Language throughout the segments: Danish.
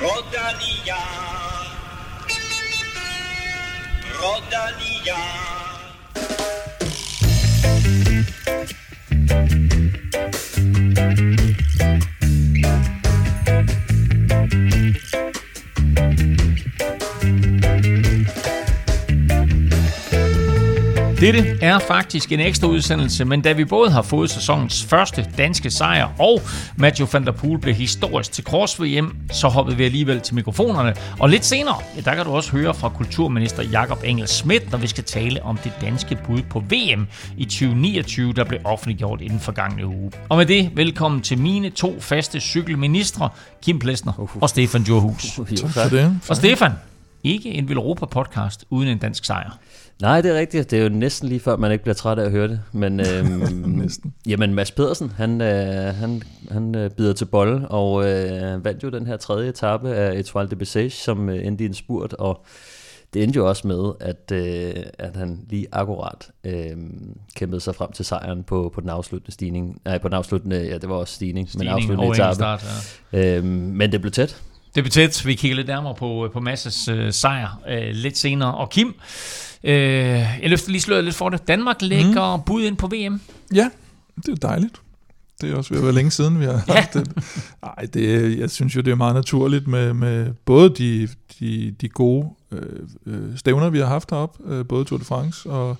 Rodalia. Rodalia. Dette er faktisk en ekstra udsendelse, men da vi både har fået sæsonens første danske sejr, og Matthew van der Poel blev historisk til Cross-VM, så hoppede vi alligevel til mikrofonerne. Og lidt senere, ja, der kan du også høre fra kulturminister Jakob Engel Schmidt, når vi skal tale om det danske bud på VM i 2029, der blev offentliggjort inden forgangne uge. Og med det, velkommen til mine to faste cykelministre, Kim Plesner og Stefan Djurhus. Tak for det. Og Stefan, ikke en Villeuropa podcast uden en dansk sejr. Nej, det er rigtigt. Det er jo næsten lige før, man ikke bliver træt af at høre det. Men øhm, Næsten. jamen, Mads Pedersen, han, øh, han, han øh, bider til bolle, og øh, vandt jo den her tredje etape af Etoile de Bessage, som øh, endte i en spurt, og det endte jo også med, at, øh, at han lige akkurat øh, kæmpede sig frem til sejren på, på den afsluttende stigning. Nej, på den afsluttende, ja, det var også stigning, men Stigning afsluttende over etape. start, ja. Øhm, men det blev tæt. Det betyder, vi kigger lidt nærmere på, på Masses øh, sejr øh, lidt senere. Og Kim, øh, jeg løfter lige sløret lidt for det. Danmark lægger mm. bud ind på VM. Ja, det er dejligt. Det er også ved at være længe siden, vi har Ja. haft det. Ej, det, jeg synes jo, det er meget naturligt med, med både de, de, de gode øh, øh, stævner, vi har haft heroppe, øh, både Tour de France og,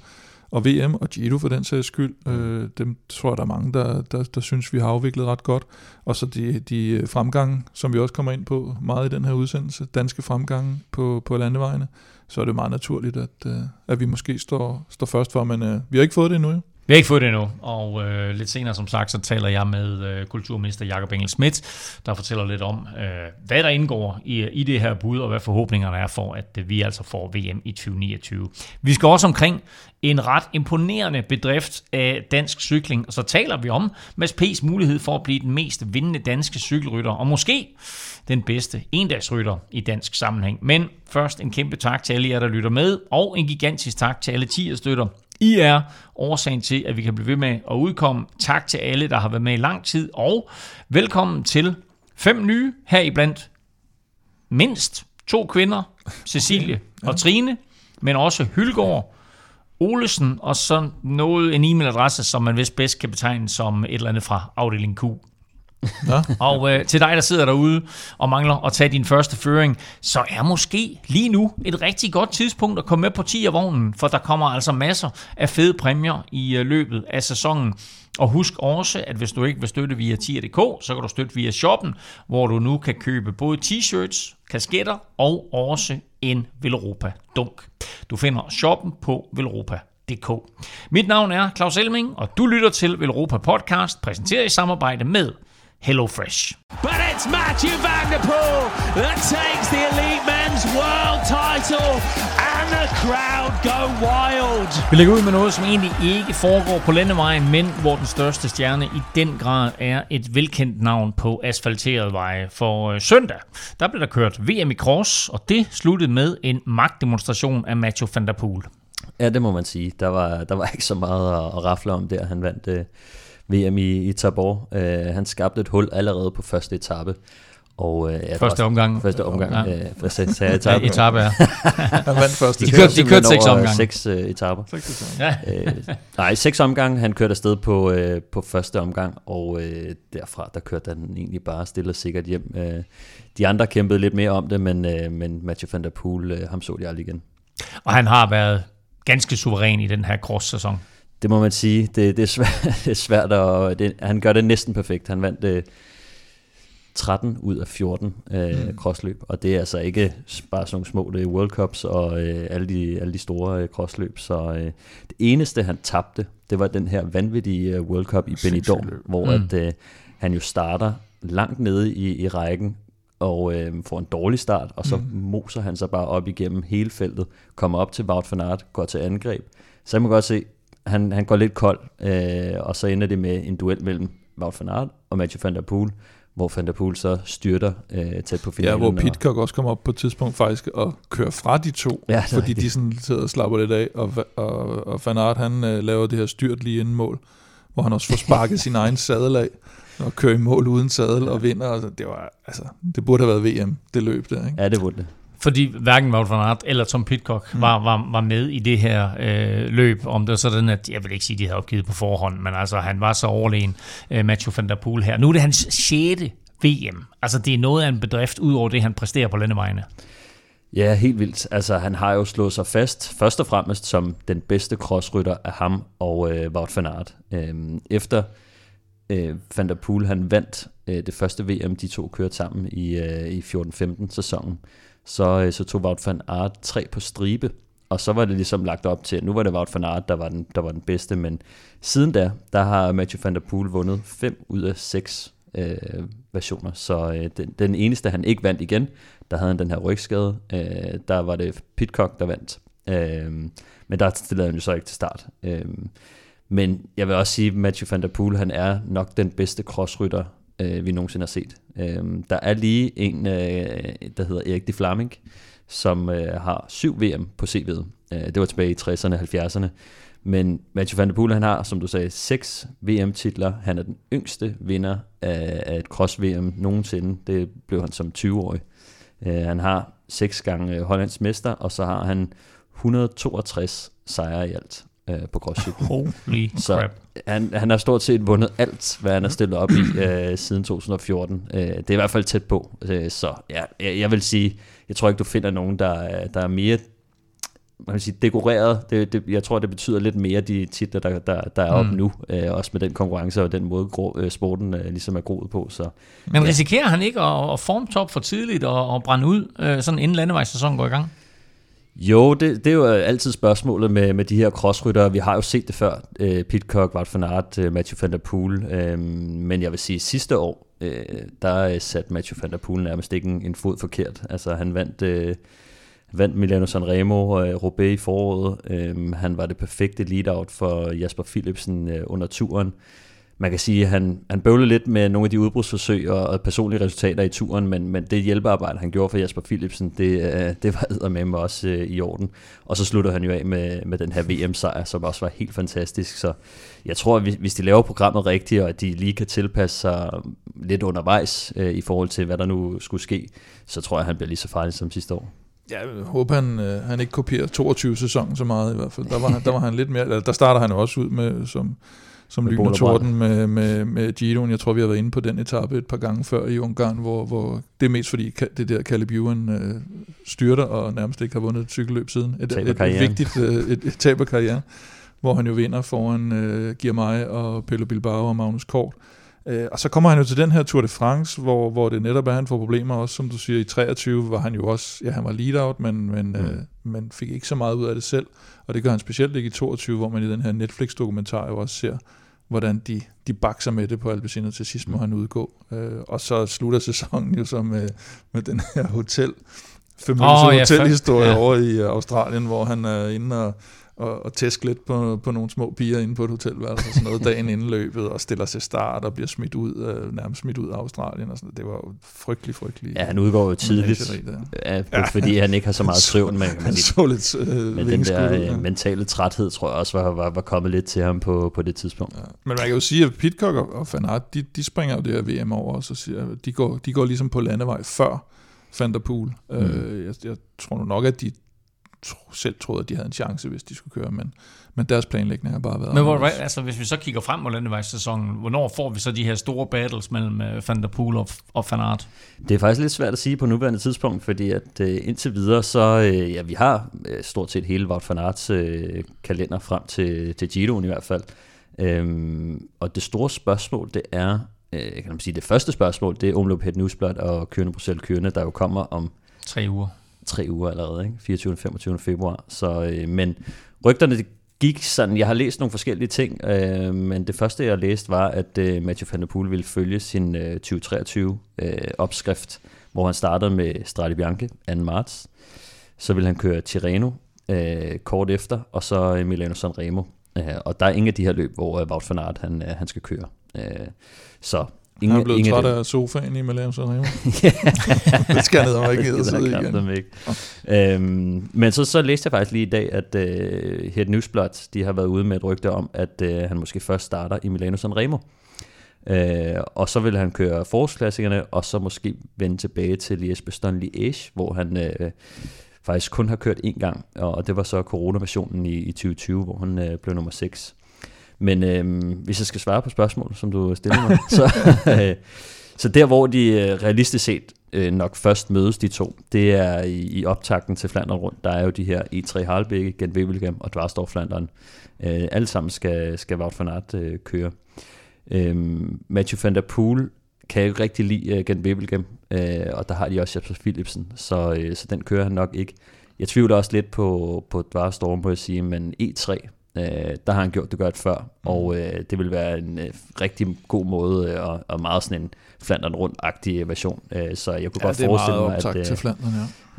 og VM og Giro for den sags skyld. Øh, dem tror jeg, der er mange, der, der, der synes, vi har afviklet ret godt. Og så de, de fremgange, som vi også kommer ind på meget i den her udsendelse, danske fremgange på, på landevejene, så er det meget naturligt, at, øh, at vi måske står, står først for, men øh, vi har ikke fået det endnu. Jo. Vi har ikke fået det endnu, og øh, lidt senere som sagt, så taler jeg med øh, kulturminister Jakob Engel Schmidt, der fortæller lidt om, øh, hvad der indgår i, i det her bud, og hvad forhåbningerne er for, at øh, vi altså får VM i 2029. Vi skal også omkring en ret imponerende bedrift af dansk cykling, og så taler vi om Mads P's mulighed for at blive den mest vindende danske cykelrytter, og måske den bedste endagsrytter i dansk sammenhæng. Men først en kæmpe tak til alle jer, der lytter med, og en gigantisk tak til alle 10 støtter. I er årsagen til, at vi kan blive ved med at udkomme. Tak til alle, der har været med i lang tid, og velkommen til fem nye her iblandt mindst to kvinder, Cecilie og Trine, men også Hylgaard, Olesen og så noget en e-mailadresse, som man vist bedst kan betegne som et eller andet fra afdeling Q. Ja. Og øh, til dig, der sidder derude og mangler at tage din første føring, så er måske lige nu et rigtig godt tidspunkt at komme med på 10'er-vognen, for der kommer altså masser af fede præmier i øh, løbet af sæsonen. Og husk også, at hvis du ikke vil støtte via 10.dk, så kan du støtte via shoppen, hvor du nu kan købe både t-shirts, kasketter og også en Velropa dunk. Du finder shoppen på velropa.dk. Mit navn er Claus Elming, og du lytter til Velropa Podcast, præsenteret i samarbejde med HelloFresh. But it's Matthew Van Der Poel that takes the elite men's world title, and the crowd go wild. Vi lægger ud med noget, som egentlig ikke foregår på landevejen, men hvor den største stjerne i den grad er et velkendt navn på asfalterede veje. For øh, søndag, der blev der kørt VM i cross, og det sluttede med en magtdemonstration af Mathieu van der Poel. Ja, det må man sige. Der var, der var ikke så meget at, at rafle om der. Han vandt øh, VM i, i Tabor. Øh, han skabte et hul allerede på første etape. Og, øh, ja, det var Første omgang. Første omgang. Ja. Ja. Øh, sagde jeg? Ja, Etape? etape er. han vandt først. De i kørte- første. de kørte seks over omgange. Seks øh, etaper. Ja. øh, nej, seks omgange. Han kørte afsted på, øh, på første omgang, og øh, derfra der kørte han egentlig bare stille og sikkert hjem. Øh, de andre kæmpede lidt mere om det, men, øh, men Mathieu van der Poel, øh, ham så de aldrig igen. Og han har været ganske suveræn i den her cross-sæson. Det må man sige. Det, det, er, svært, det er svært, og det, han gør det næsten perfekt. Han vandt øh, 13 ud af 14 øh, mm. crossløb, og det er altså ikke bare sådan nogle små, det er World Cups og øh, alle, de, alle de store øh, crossløb, så øh, det eneste han tabte, det var den her vanvittige øh, World Cup i Benidorm, hvor Mm. at, øh, han jo starter langt nede i, i rækken, og øh, får en dårlig start, og så mm. moser han sig bare op igennem hele feltet, kommer op til Wout van Aert, går til angreb. Så jeg må godt se, han, han går lidt kold, øh, og så ender det med en duel mellem Wout van Aert og Mathieu van der Poel, hvor van der Poel så styrter øh, tæt på Ja, finalen. hvor og- Pitcock også kommer op på et tidspunkt faktisk og kører fra de to, Ja, fordi rigtigt. de sådan sidder og slapper lidt af, og, og, og Van Aert, han øh, laver det her styrt lige inden mål, hvor han også får sparket sin egen sadel af. og kører i mål uden sadel og vinder. Og det, var, altså, det burde have været VM, det løb der. Ikke? Ja, det burde det. Fordi hverken Wout van Aert eller Tom Pitcock mm. var, var, var med i det her øh, løb. Om det var sådan, at jeg vil ikke sige, at de havde opgivet på forhånd, men altså han var så overlegen, øh, Mathieu van der Poel her. Nu er det hans 6. VM. Altså det er noget af en bedrift, ud over det, han præsterer på landevejene. Ja, helt vildt. Altså, han har jo slået sig fast, først og fremmest som den bedste crossrytter af ham og øh, Wout van Aert. Øhm, efter øh, Van der Poel, han vandt øh, det første VM, de to kørte sammen i, øh, i 14-15 sæsonen, øh, Øh, så tog Wout van Aert tre på stribe, og så var det ligesom lagt op til, at nu var det Wout van Aert, der var den, der var den bedste, men siden da, der har Mathieu van der Poel vundet 5 ud af 6 øh, versioner, så øh, den, den eneste, han ikke vandt igen, der havde han den her rygskade, øh, der var det Pitcock, der vandt, øh, men der stillede han jo så ikke til start. Øh, men jeg vil også sige, at Mathieu van der Poel, han er nok den bedste crossrytter, øh, vi nogensinde har set. Øh, der er lige en, øh, der hedder Erik de Flaming, som øh, har syv VM på CV'et. Øh, det var tilbage i 60'erne og 70'erne. Men Mathieu van der Poel, han har, som du sagde, seks VM-titler. Han er den yngste vinder af, af et cross-VM nogensinde. Det blev han som 20-årig. Øh, han har seks gange Hollands mester, og så har han 162 sejre i alt øh, på crosscykel. Holy Så crap. han, han har stort set vundet alt, hvad han har stillet op i øh, siden 2014. Øh, det er i hvert fald tæt på. Øh, så ja, jeg, jeg vil sige, jeg tror ikke, du finder nogen, der, er- der er mere man vil sige, dekoreret. Det, det, jeg tror, det betyder lidt mere, de titler, der, der, der er oppe Mm. nu. Øh, også med den konkurrence og den måde, grå, øh, sporten øh, ligesom er groet på. Så Men risikerer han ikke at, at formtop for tidligt og, og brænde ud, øh, sådan inden landevejssæsonen går i gang? Jo, det, det er jo øh, altid spørgsmålet med, med de her crossryttere. Vi har jo set det før. Øh, Pitcock, Wout van Aert, øh, Mathieu van der Poel. Øh, men jeg vil sige, sidste år, øh, der øh, satte Mathieu van der Poel nærmest ikke en, en fod forkert. Altså han vandt, øh, vandt Milano Sanremo og øh, Roubaix i foråret. Øh, han var det perfekte lead-out for Jasper Philipsen øh, under turen. Man kan sige, at han, han bøvlede lidt med nogle af de udbrudsforsøg og, og personlige resultater i turen, men, men det hjælpearbejde, han gjorde for Jasper Philipsen, det, øh, det var med også øh, i orden. Og så slutter han jo af med, med den her VM-sejr, som også var helt fantastisk. Så jeg tror, at hvis- de laver programmet rigtigt, og at de lige kan tilpasse sig lidt undervejs øh, i forhold til, hvad der nu skulle ske, så tror jeg, at han bliver lige så farlig som sidste år. Jeg håber, han, øh, han ikke kopierer 22 sæsonen så meget i hvert fald. Der var, han, der var han lidt mere... Eller der starter han jo også ud med som, som lyn og torden med, med, med Giroen. Jeg tror, vi har været inde på den etape et par gange før i Ungarn, hvor, hvor det er mest fordi det der Caleb Ewan øh, styrter og nærmest ikke har vundet et cykelløb siden. Et, Taber et, et, vigtigt øh, et, et tab af karrieren, hvor han jo vinder foran øh, Girmay og Pello Bilbao og Magnus Kort. Øh, og så kommer han jo til den her Tour de France, hvor, hvor det netop er, at han får problemer også, som du siger, i 23 var han jo også, ja han var lead-out, men, men, mm. øh, men fik ikke så meget ud af det selv, og det gør han specielt ikke i 22, hvor man i den her Netflix-dokumentar jo også ser, hvordan de, de bakser med det på Albacino til sidst må han udgå. Øh, og så slutter sæsonen jo så med, med den her hotel, Åh, oh, hotelhistorie ja. ja. over i øh, Australien, hvor han er inde og, og, og tæske lidt på, på nogle små piger inde på et hotelværelse og sådan noget dagen inden løbet, og stiller sig start og bliver smidt ud, øh, nærmest smidt ud af Australien og sådan noget. Det var jo frygtelig, frygtelig. Ja, han udgår jo tidligt, ja, ja. fordi han ikke har så meget søvn, men, men, så lidt øh, men den der ja. øh, mentale træthed, tror jeg også var, var, var kommet lidt til ham på, på det tidspunkt. Ja. Men man kan jo sige, at Pitcock og, og Van Aert, de, de springer jo det her VM over, og så siger, de, går, de går ligesom på landevej før Van der Poel. Mm. Øh, jeg, jeg tror nu nok, at de tro, selv troede, at de havde en chance, hvis de skulle køre, men, men deres planlægning har bare været Men hvor, altså, hvis vi så kigger frem mod landevejssæsonen, hvornår får vi så de her store battles mellem øh, Van der Poel og, og Van Aert? Det er faktisk lidt svært at sige på nuværende tidspunkt, fordi at øh, indtil videre, så øh, ja, vi har øh, stort set hele Wout van Aerts øh, kalender frem til, til Giroen i hvert fald. Øhm, og det store spørgsmål, det er, øh, kan man sige, det første spørgsmål, det er Omloop Het Newsblad og Kørende Bruxelles Kørende, der jo kommer om Tre uger tre uger allerede, ikke? 24. og 25. februar. Så, øh, men rygterne det gik sådan, jeg har læst nogle forskellige ting, øh, men det første jeg læste var, at øh, Mathieu van der Poel ville følge sin øh, 2023 øh, opskrift, hvor han startede med Strade Bianche 2. marts. Så vil han køre Tirreno øh, kort efter, og så øh, Milano Sanremo. Øh, og der er ingen af de her løb, hvor øh, Wout van Aert han, øh, han skal køre. Øh, så ingen, Han er blevet ingen træt af sofaen i Malaya Sanremo. det skal han ned ikke og sidde igen. ikke. Øhm, men så, så læste jeg faktisk lige i dag, at øh, Het Newsblad, de har været ude med et rygte om, at øh, han måske først starter i Milano Sanremo. Øh, og så vil han køre forårsklassikerne, og så måske vende tilbage til Liège-Bastogne Liège, hvor han øh, faktisk kun har kørt én gang, og det var så coronaversionen i, i 2020, hvor han øh, blev nummer 6. Men øh, hvis jeg skal svare på spørgsmål, som du stiller mig, så, øh, så der hvor de øh, realistisk set øh, nok først mødes de to, det er i, i optakten til Flandern rundt. Der er jo de her E3 Harlebække, Gent Wevelgem og Dvarstorf Flandern. Øh, alle sammen skal, skal Wout van Aert øh, køre. Øh, Matthew van der Poel kan jo rigtig lide uh, Gent Wevelgem, øh, og der har de også Jasper Philipsen, så, øh, så den kører han nok ikke. Jeg tvivler også lidt på, på Dvarstorm, må jeg sige, men E3, Øh, der har han gjort det godt før, mm. og øh, det vil være en øh, rigtig god måde, øh, og, og meget sådan en Flandern rundt-agtig version. Øh, så jeg kunne ja, godt forestille mig, at, øh, til ja.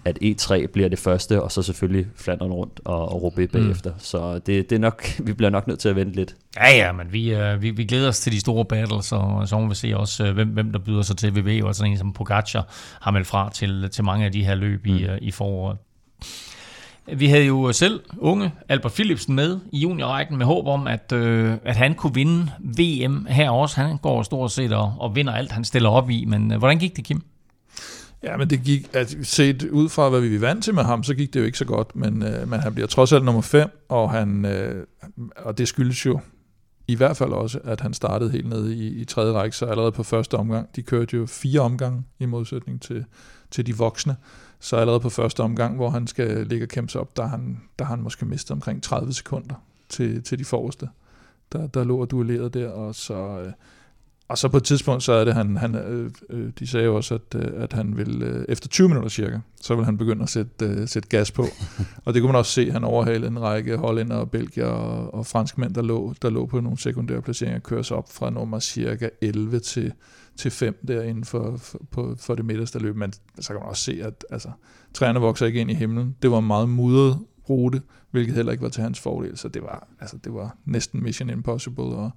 at E3 bliver det første, og så selvfølgelig Flandern rundt og, og Roubaix mm. bagefter. Så det, det er nok, vi bliver nok nødt til at vente lidt. Ja, ja, men vi, øh, vi, vi glæder os til de store battles, og så må vi se også, øh, hvem, hvem der byder sig til. Vi ved jo, at sådan en som Pogacar har meldt fra til, til mange af de her løb mm. i, øh, i foråret. Vi havde jo selv unge Albert Philipsen med i juniorrækken med håb om, at, øh, at han kunne vinde VM her også. Han går stort set og, og vinder alt, han stiller op i. Men øh, hvordan gik det, Kim? Ja, men det gik, at set ud fra, hvad vi er vant til med ham, så gik det jo ikke så godt, men, øh, men han bliver trods alt nummer 5, og, han, øh, og det skyldes jo i hvert fald også, at han startede helt nede i, i tredje række, så allerede på første omgang, de kørte jo fire omgange i modsætning til, til de voksne, så allerede på første omgang, hvor han skal ligge og kæmpe sig op, der har han, der har han måske mistet omkring 30 sekunder til, til de forreste, der, der lå og duellerede der, og så, øh, og så på et tidspunkt, så er det, han, han øh, øh de sagde jo også, at, øh, at han vil, øh, efter 20 minutter cirka, så vil han begynde at sætte, øh, sætte gas på. og det kunne man også se, han overhalede en række hollænder og belgier og, og franskmænd, der lå, der lå på nogle sekundære placeringer, kører sig op fra nummer cirka 11 til, til 5 derinde for, for, på, for det midterste løb. Men så kan man også se, at altså, træerne vokser ikke ind i himlen. Det var en meget mudret rute, hvilket heller ikke var til hans fordel. Så det var, altså, det var næsten mission impossible at,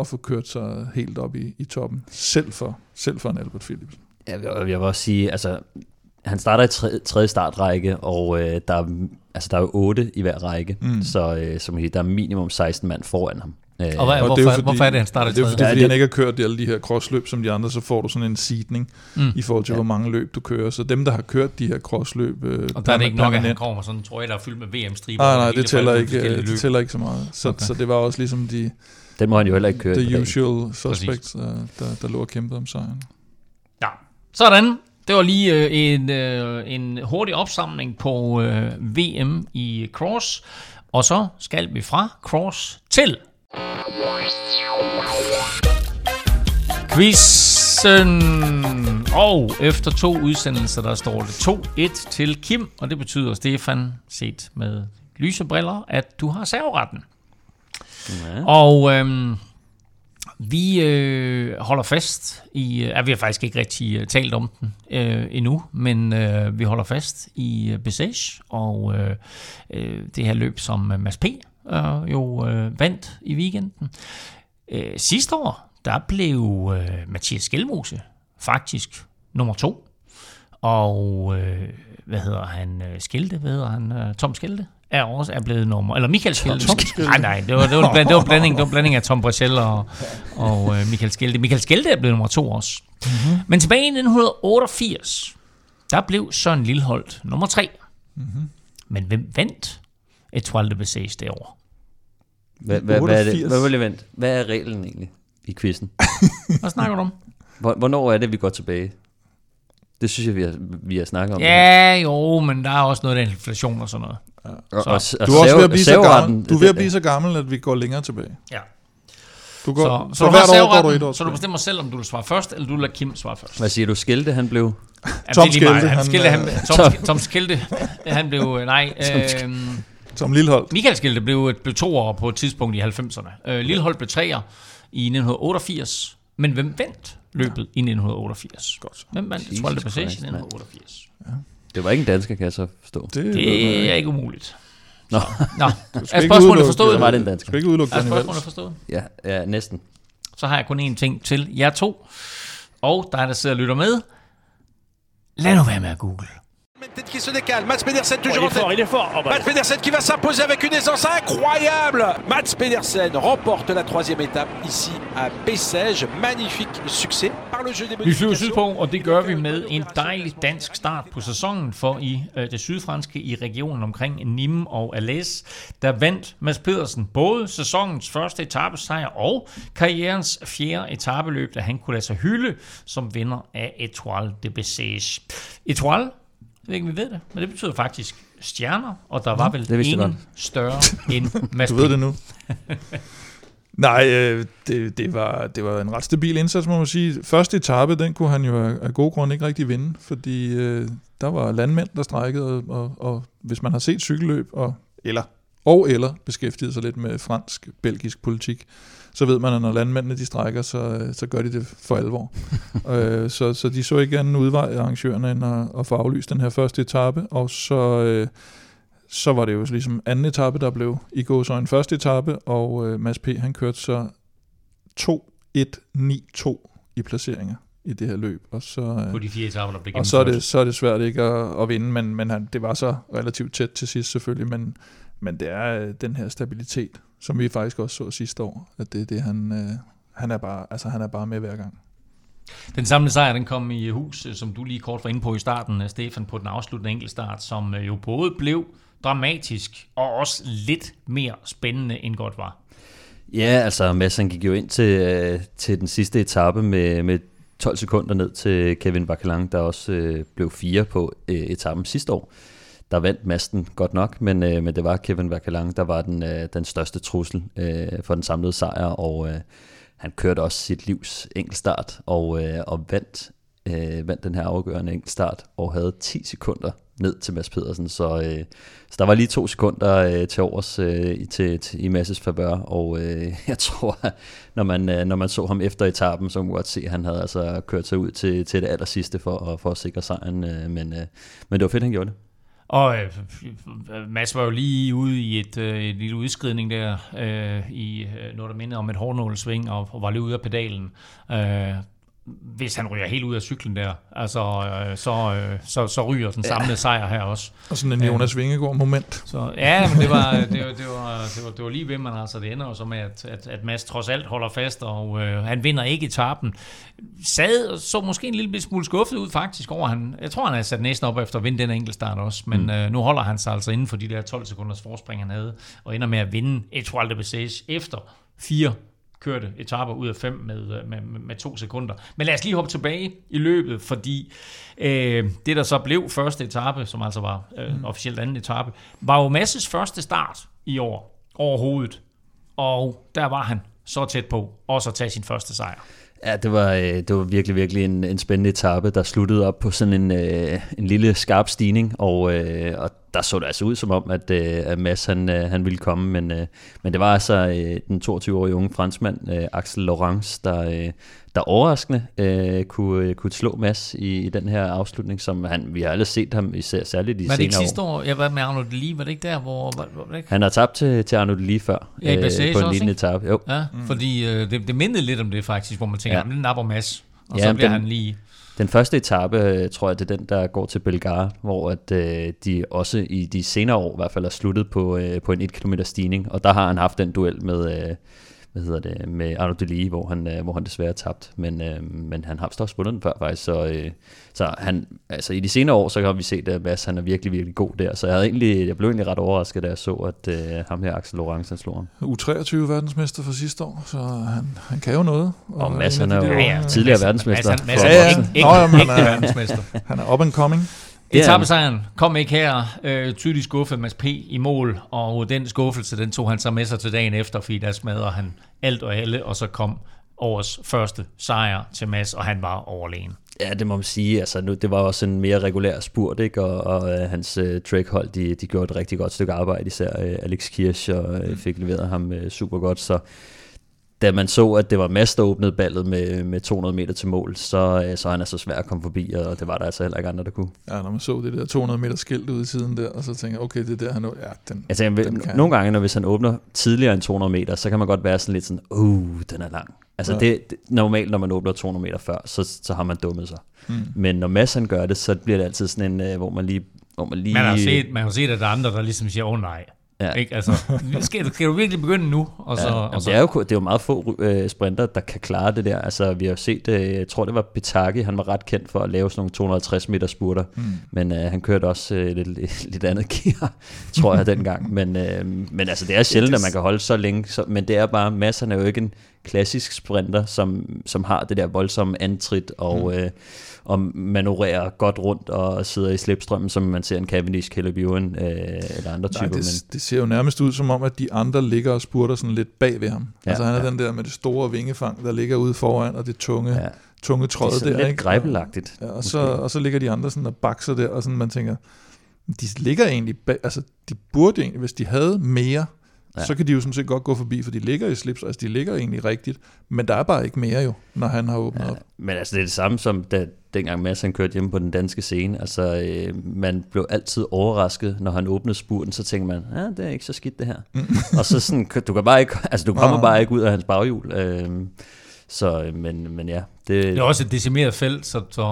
at få kørt sig helt op i, i toppen. Selv for, selv for en Albert Philips. Ja, jeg vil også sige, altså, han starter i tredje, tredje startrække, og øh, der, er, altså, der er jo otte i hver række, mm. så øh, som der er minimum 16 mand foran ham. Øh, og, hvad, og hvorfor, det er fordi, hvorfor er det, han starter Det er fordi, ja, fordi det, han ikke har kørt alle de her crossløb som de andre, så får du sådan en seedning mm. i forhold til, ja. hvor mange løb du kører. Så dem, der har kørt de her crossløb... Øh, og der er det ikke nok, at han kommer sådan, tror jeg, der er fyldt med VM-striber. Nej, nej, det tæller, ikke, det tæller ikke så meget. Så, okay. så det var også ligesom de... Den må han jo heller ikke køre. The usual suspects, der, der, der lå og kæmpede om sejren. Ja, sådan. Det var lige øh, en, øh, en hurtig opsamling på øh, VM i cross. Og så skal vi fra cross til Quizzen! Og efter to udsendelser, der står det 2-1 til Kim, og det betyder, Stefan, set med lysebriller, at du har serveretten. Ja. Og øhm, vi øh, holder fast i, øh, vi har faktisk ikke rigtig øh, talt om den øh, endnu, men øh, vi holder fast i uh, Besage og øh, øh, det her løb, som uh, Mads P. Øh, jo øh, vandt i weekenden. Øh, sidste år, der blev øh, Mathias Skelmose faktisk nummer to. Og øh, hvad hedder han? Skilte, hvad hedder han? Tom Skilte er også er blevet nummer, eller Michael Skelte. Nej, nej, det var, det var, det var, blanding, det var blanding af Tom Brachel og, og uh, Michael Skelte. Michael Skelte er blevet nummer to også. Mm-hmm. Men tilbage i 1988, der blev Søren Lilleholdt nummer tre. Mm-hmm. Men hvem vandt Etoile de Bessage det år? Hvad, hvad, hvad, er det? Hvad, hvad, hvad er reglen egentlig i quizzen? hvad snakker du om? Hvornår er det, vi går tilbage? Det synes jeg, vi har, vi har snakket om. Ja, jo, men der er også noget af inflation og sådan noget. Ja. Og, og, og, du er også ved at blive så gammel, du er ved at blive så gammel, at vi går længere tilbage. Ja. Du går, så, så, så du hvert år går du et år Så du bestemmer selv, om du vil svare først, eller du vil lade Kim svare først. Hvad siger du? Skilte, han blev... Tom Skilte. Han, Skilte, han, Tom, Tom Skilte, han blev... Øh, nej, øh, Tom Lilleholdt. Michael Skilte blev, blev toer på et tidspunkt i 90'erne. Øh, Lilleholdt blev treer i 1988. Men hvem vandt løbet ja. i 1988? Godt. Hvem vandt? Jeg tror, det var i 1988. Ja. Det var ikke en dansker, kan jeg så forstå. Det, det er ikke umuligt. Nå. Nå. Er spørgsmålet forstået? Så var det en dansker. Skal ikke udelukke Er spørgsmålet forstået? Ja, ja, næsten. Så har jeg kun én ting til jer to. Og dig, der sidder og lytter med. Lad nu være med at google. Qui se décale. Mats Pedersen toujours oh, il est en tête. fort, il est fort. Oh, bah, Mats Pedersen qui va s'imposer avec une aisance incroyable. Mats Pedersen remporte la troisième étape ici à Bessèges. Magnifique succès par le jeu des Vi flyver sydpå, og det gør vi med en dejlig dansk start på sæsonen for i øh, det sydfranske i regionen omkring Nîmes og Alès. Der vandt Mads Pedersen både sæsonens første etappesejr og karrierens fjerde etabeløb, da han kunne lade sig hylde som vinder af Etoile de Bessèges. Etoile, ved ikke, om vi ved det, men det betyder faktisk stjerner, og der var vel det ingen større end Mads Du ved det nu. Nej, øh, det, det, var, det var en ret stabil indsats, må man sige. Første etape, den kunne han jo af, gode grunde ikke rigtig vinde, fordi øh, der var landmænd, der strækkede, og, og, og hvis man har set cykelløb, og, eller, og eller beskæftiget sig lidt med fransk-belgisk politik, så ved man, at når landmændene de strækker, så, øh, så gør de det for alvor. øh, så, så de så ikke anden udvej, arrangørerne, end at, at få aflyst den her første etape, og så... Øh, så var det jo ligesom anden etape, der blev i gåsøjne første etape, og øh, Mads P. han kørte så 2-1-9-2 i placeringer i det her løb, og så, på øh, de fire etapper, der blev og så, er det, så er det svært ikke at, at vinde, men, men han, det var så relativt tæt til sidst selvfølgelig, men, men det er øh, den her stabilitet, som vi faktisk også så sidste år, at det er det, han, øh, han, er bare, altså, han er bare med hver gang. Den samlede sejr, den kom i hus, øh, som du lige kort var inde på i starten, Stefan, på den afsluttende enkeltstart, som jo både blev dramatisk og også lidt mere spændende end godt var. Ja, altså Mads han gik jo ind til, øh, til den sidste etape med, med 12 sekunder ned til Kevin Bakelang, der også øh, blev fire på øh, etappen sidste år. Der vandt Masten godt nok, men, øh, men det var Kevin Verkelang, der var den, øh, den største trussel øh, for den samlede sejr, og øh, han kørte også sit livs enkeltstart og, øh, og vandt, øh, vandt den her afgørende enkeltstart og havde 10 sekunder ned til Mads Pedersen, så, øh, så der var lige to sekunder øh, til overs øh, i- til, til, i Masses favør, og øh, jeg tror, at når man, øh, når man så ham efter etappen, så kunne man godt se, at han havde altså kørt sig ud til, til det aller sidste for, at- for at sikre sejren, øh, men, øh, men det var fedt, han gjorde det. Og øh, Mads var jo lige ude i et, øh, et lille udskridning der, øh, i øh, noget, der mindede om et hårdnålsving, og, og var lige ude af pedalen. Øh, hvis han ryger helt ud af cyklen der, altså, øh, så, øh, så, så ryger den samlede sejr her også. Og sådan en Jonas Vingegaard moment. Så, ja, men det var, det, var, det, var, det, var, det var lige ved, man altså det ender jo så med, at, at, at Mads trods alt holder fast, og øh, han vinder ikke etappen. Sad og så måske en lille smule skuffet ud faktisk over, han, jeg tror han har sat næsten op efter at vinde den enkeltstart også, men mm. øh, nu holder han sig altså inden for de der 12 sekunders forspring, han havde, og ender med at vinde Etoile de Bessèges efter fire kørte etaper ud af fem med, øh, med, med, med to sekunder. Men lad os lige hoppe tilbage i løbet, fordi øh, det, der så blev første etape, som altså var øh, mm. officielt anden etape, var jo Masses første start i år overhovedet. Og der var han så tæt på også at tage sin første sejr. Ja, det var, øh, det var virkelig, virkelig en, en spændende etape, der sluttede op på sådan en, øh, en lille skarp stigning, og, øh, og der så det altså ud som om, at, øh, at Mads han, øh, han ville komme, men, øh, men det var altså øh, den 22-årige unge franskmand, øh, Axel Laurence, der, øh, der overraskende øh, kunne, øh, kunne slå Mads i, i den her afslutning, som han, vi har aldrig set ham, især, særligt i Var det ikke senere sidste år. år? Jeg var med Arnold Lee, var det ikke der, hvor... Var, var det ikke? Han har tabt til, til Arnold lige før, Ja, i Bessèges på en lignende ikke? etape. Jo. Ja, mm. fordi øh, det, det mindede lidt om det faktisk, hvor man tænker, Ja. den napper Mads. Og Ja, så bliver den- han lige... Den første etape, øh, tror jeg, det er den, der går til Belgar, hvor at, øh, de også i de senere år i hvert fald er sluttet på, øh, på en 1 km stigning, og der har han haft den duel med, øh, hvad hedder det, med Arnaud Delis, hvor han, øh, hvor han desværre tabt, men, øh, men han har vist også vundet den før faktisk, så, øh, så han, altså i de senere år, så har vi set, at Mads han er virkelig, virkelig god der, så jeg, havde egentlig, jeg blev egentlig ret overrasket, da jeg så, at øh, ham her, Axel han slog ham. U23 verdensmester for sidste år, så han, han kan jo noget. Og Mads, en af han er jo Ja, ja. tidligere Mads- verdensmester. Mads, Mads, for Mads, Ja, ja. ikke, Nå, ikke, jamen, ikke han er- verdensmester. Han er up and coming. Det er. Etappesejren kom ikke her. Øh, tydeligt skuffet Mads P. i mål, og den skuffelse, den tog han så med sig til dagen efter, fordi der smadrede han alt og alle, og så kom årets første sejr til Mads, og han var overlegen. Ja, det må man sige. Altså, nu, det var også en mere regulær spurt, ikke? og, og uh, hans uh, trackhold, de, de gjorde et rigtig godt stykke arbejde, især uh, Alex Kirsch, og uh, fik leveret ham uh, super godt. Så da man så, at det var Mads, der åbnede ballet med, med 200 meter til mål, så, øh, så er han altså svær at komme forbi, og det var der altså heller ikke andre, der kunne. Ja, når man så det der 200 meter skilt ude i siden der, og så tænker jeg, okay, det er der, han... Ja, den, altså, jeg, den kan. Nogle gange, når hvis han åbner tidligere end 200 meter, så kan man godt være sådan lidt sådan, uh, den er lang. Altså ja. det, det, normalt, når man åbner 200 meter før, så, så har man dummet sig. Mm. Men når Mads han gør det, så bliver det altid sådan en, hvor man lige... Hvor man, lige man, har set, man har set, at der er andre, der ligesom siger, åh oh, nej, Ja. Ikke? Altså, skal, skal du virkelig begynde nu? Og så, ja, og så. Det, er jo, det er jo meget få uh, sprinter, der kan klare det der. Altså, vi har set, uh, jeg tror det var Petaki, han var ret kendt for at lave sådan nogle 250 meter spurter, mm. men uh, han kørte også uh, lidt, lidt andet gear, tror jeg dengang. Men, uh, men altså, det er sjældent, at man kan holde så længe, så, men det er bare, masserne er jo ikke en klassisk sprinter, som, som har det der voldsomme antrit og... Mm. Uh, og manøvrerer godt rundt og sidder i slipstrømmen, som man ser en Cavendish, Caleb Ewan øh, eller andre typer. Nej, det, men... det ser jo nærmest ud som om, at de andre ligger og spurter sådan lidt bag ved ham. Ja, altså han er ja. den der med det store vingefang, der ligger ude foran, og det tunge, ja. tunge tråd der. Det er der, lidt grebelagtigt. Ja, og, så, og så ligger de andre sådan og bakser der, og sådan man tænker, de ligger egentlig bag, altså de burde egentlig, hvis de havde mere, ja. så kan de jo sådan set godt gå forbi, for de ligger i slips, altså de ligger egentlig rigtigt, men der er bare ikke mere jo, når han har åbnet ja, op. Men altså det er det samme som da, dengang Mads han kørte hjemme på den danske scene. Altså øh, man blev altid overrasket, når han åbnede spurten, så tænker man, ja, det er ikke så skidt det her. Mm. og så sådan, du kan bare ikke, altså du kommer bare ikke ud af hans baghjul. Øh, så, øh, men, men ja. Det, det er også et decimeret felt, så, så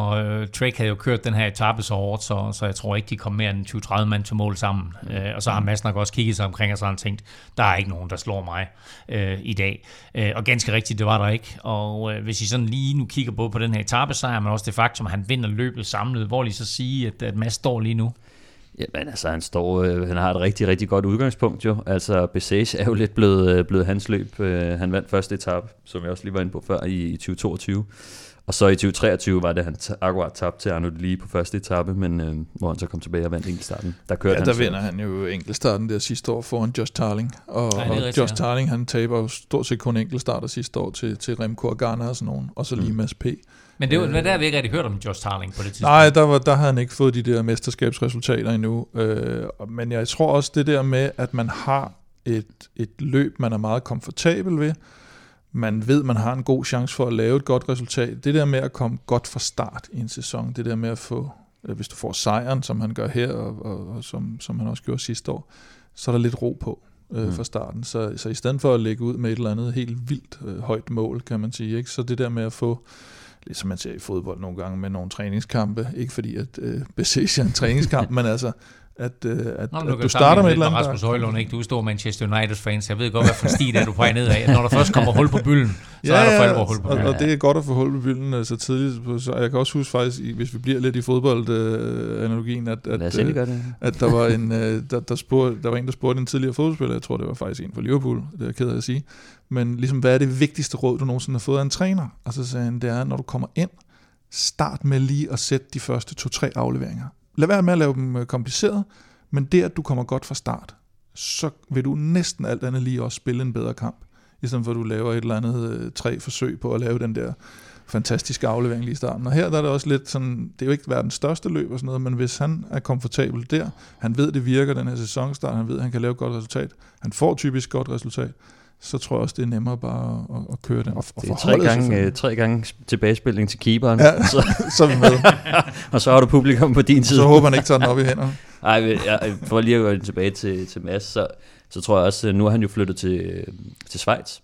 uh, Trek havde jo kørt den her etape så hårdt, så, så jeg tror ikke, de kom mere end 20-30 mand til mål sammen. Mm. Uh, og så har Mads nok også kigget sig omkring, og så har han tænkt, der er ikke nogen, der slår mig uh, i dag. Uh, og ganske rigtigt, det var der ikke. Og uh, hvis I sådan lige nu kigger både på den her etappesejr, men også det faktum, at han vinder løbet samlet, hvor I så sige, at, at Mads står lige nu? Jamen altså, han, står, øh, han har et rigtig, rigtig godt udgangspunkt jo. Altså, Bessage er jo lidt blevet, øh, blevet hans løb. Øh, han vandt første etape, som jeg også lige var inde på før, i, i 2022. Og så i 2023 var det, han t- akkurat tabte til Arnold lige på første etape, men øh, hvor han så kom tilbage og vandt enkeltstarten. Der kørte ja, han der så. vinder han jo enkeltstarten der sidste år foran Josh Tarling. Og, Nej, og Josh. Tarling, han taber jo stort set kun enkeltstarter sidste år til, til Remco og Garner og sådan nogen, og så lige mm. Mads P. Men det var, øh, der har vi ikke rigtig hørt om Josh Tarling på det tidspunkt. Nej, der, var, der havde han ikke fået de der mesterskabsresultater endnu. Øh, men jeg tror også det der med, at man har et, et løb, man er meget komfortabel ved. Man ved, man har en god chance for at lave et godt resultat. Det der med at komme godt fra start i en sæson, det der med at få, øh, hvis du får sejren, som han gør her, og, og, og som, som han også gjorde sidste år, så er der lidt ro på øh, mm. fra starten. Så, så i stedet for at lægge ud med et eller andet helt vildt øh, højt mål, kan man sige, ikke? så det der med at få ligesom man ser i fodbold nogle gange med nogle træningskampe, ikke fordi at øh, BC er en træningskamp, men altså at, øh, at, Nå, at du starter med et eller andet. Rasmus Højlund, ikke? Du er stor Manchester United-fans. Jeg ved godt, hvad for stil er du på vej ned af. Når der først kommer hul på bylden, så ja, er der for alvor hul på bylden. Og, og, det er godt at få hul på bylden øh, så tidligt. Så jeg kan også huske faktisk, hvis vi bliver lidt i fodboldanalogien, at, at, øh, at der, var en, øh, der, der, spurgte, der var en, der spurgte en tidligere fodboldspiller, jeg tror, det var faktisk en fra Liverpool, det er jeg ked af at sige, men ligesom, hvad er det vigtigste råd, du nogensinde har fået af en træner? Og så sagde han, det er, når du kommer ind, start med lige at sætte de første to-tre afleveringer. Lad være med at lave dem øh, kompliceret, men det, at du kommer godt fra start, så vil du næsten alt andet lige også spille en bedre kamp, i stedet for at du laver et eller andet øh, tre forsøg på at lave den der fantastiske aflevering lige i starten. Og her der er det også lidt sådan, det er jo ikke verdens største løb og sådan noget, men hvis han er komfortabel der, han ved, det virker den her sæsonstart, han ved, han kan lave et godt resultat, han får typisk godt resultat, så tror jeg også, det er nemmere bare at, at køre den. Og, og det er tre gange, øh, tre gange tilbagespilning til keeperen. Ja, så, så er vi med. og så har du publikum på din side. Så håber han ikke tager den op i hænderne. Nej, jeg, for lige at gå tilbage til, til Mads, så, så tror jeg også, nu har han jo flyttet til, til Schweiz,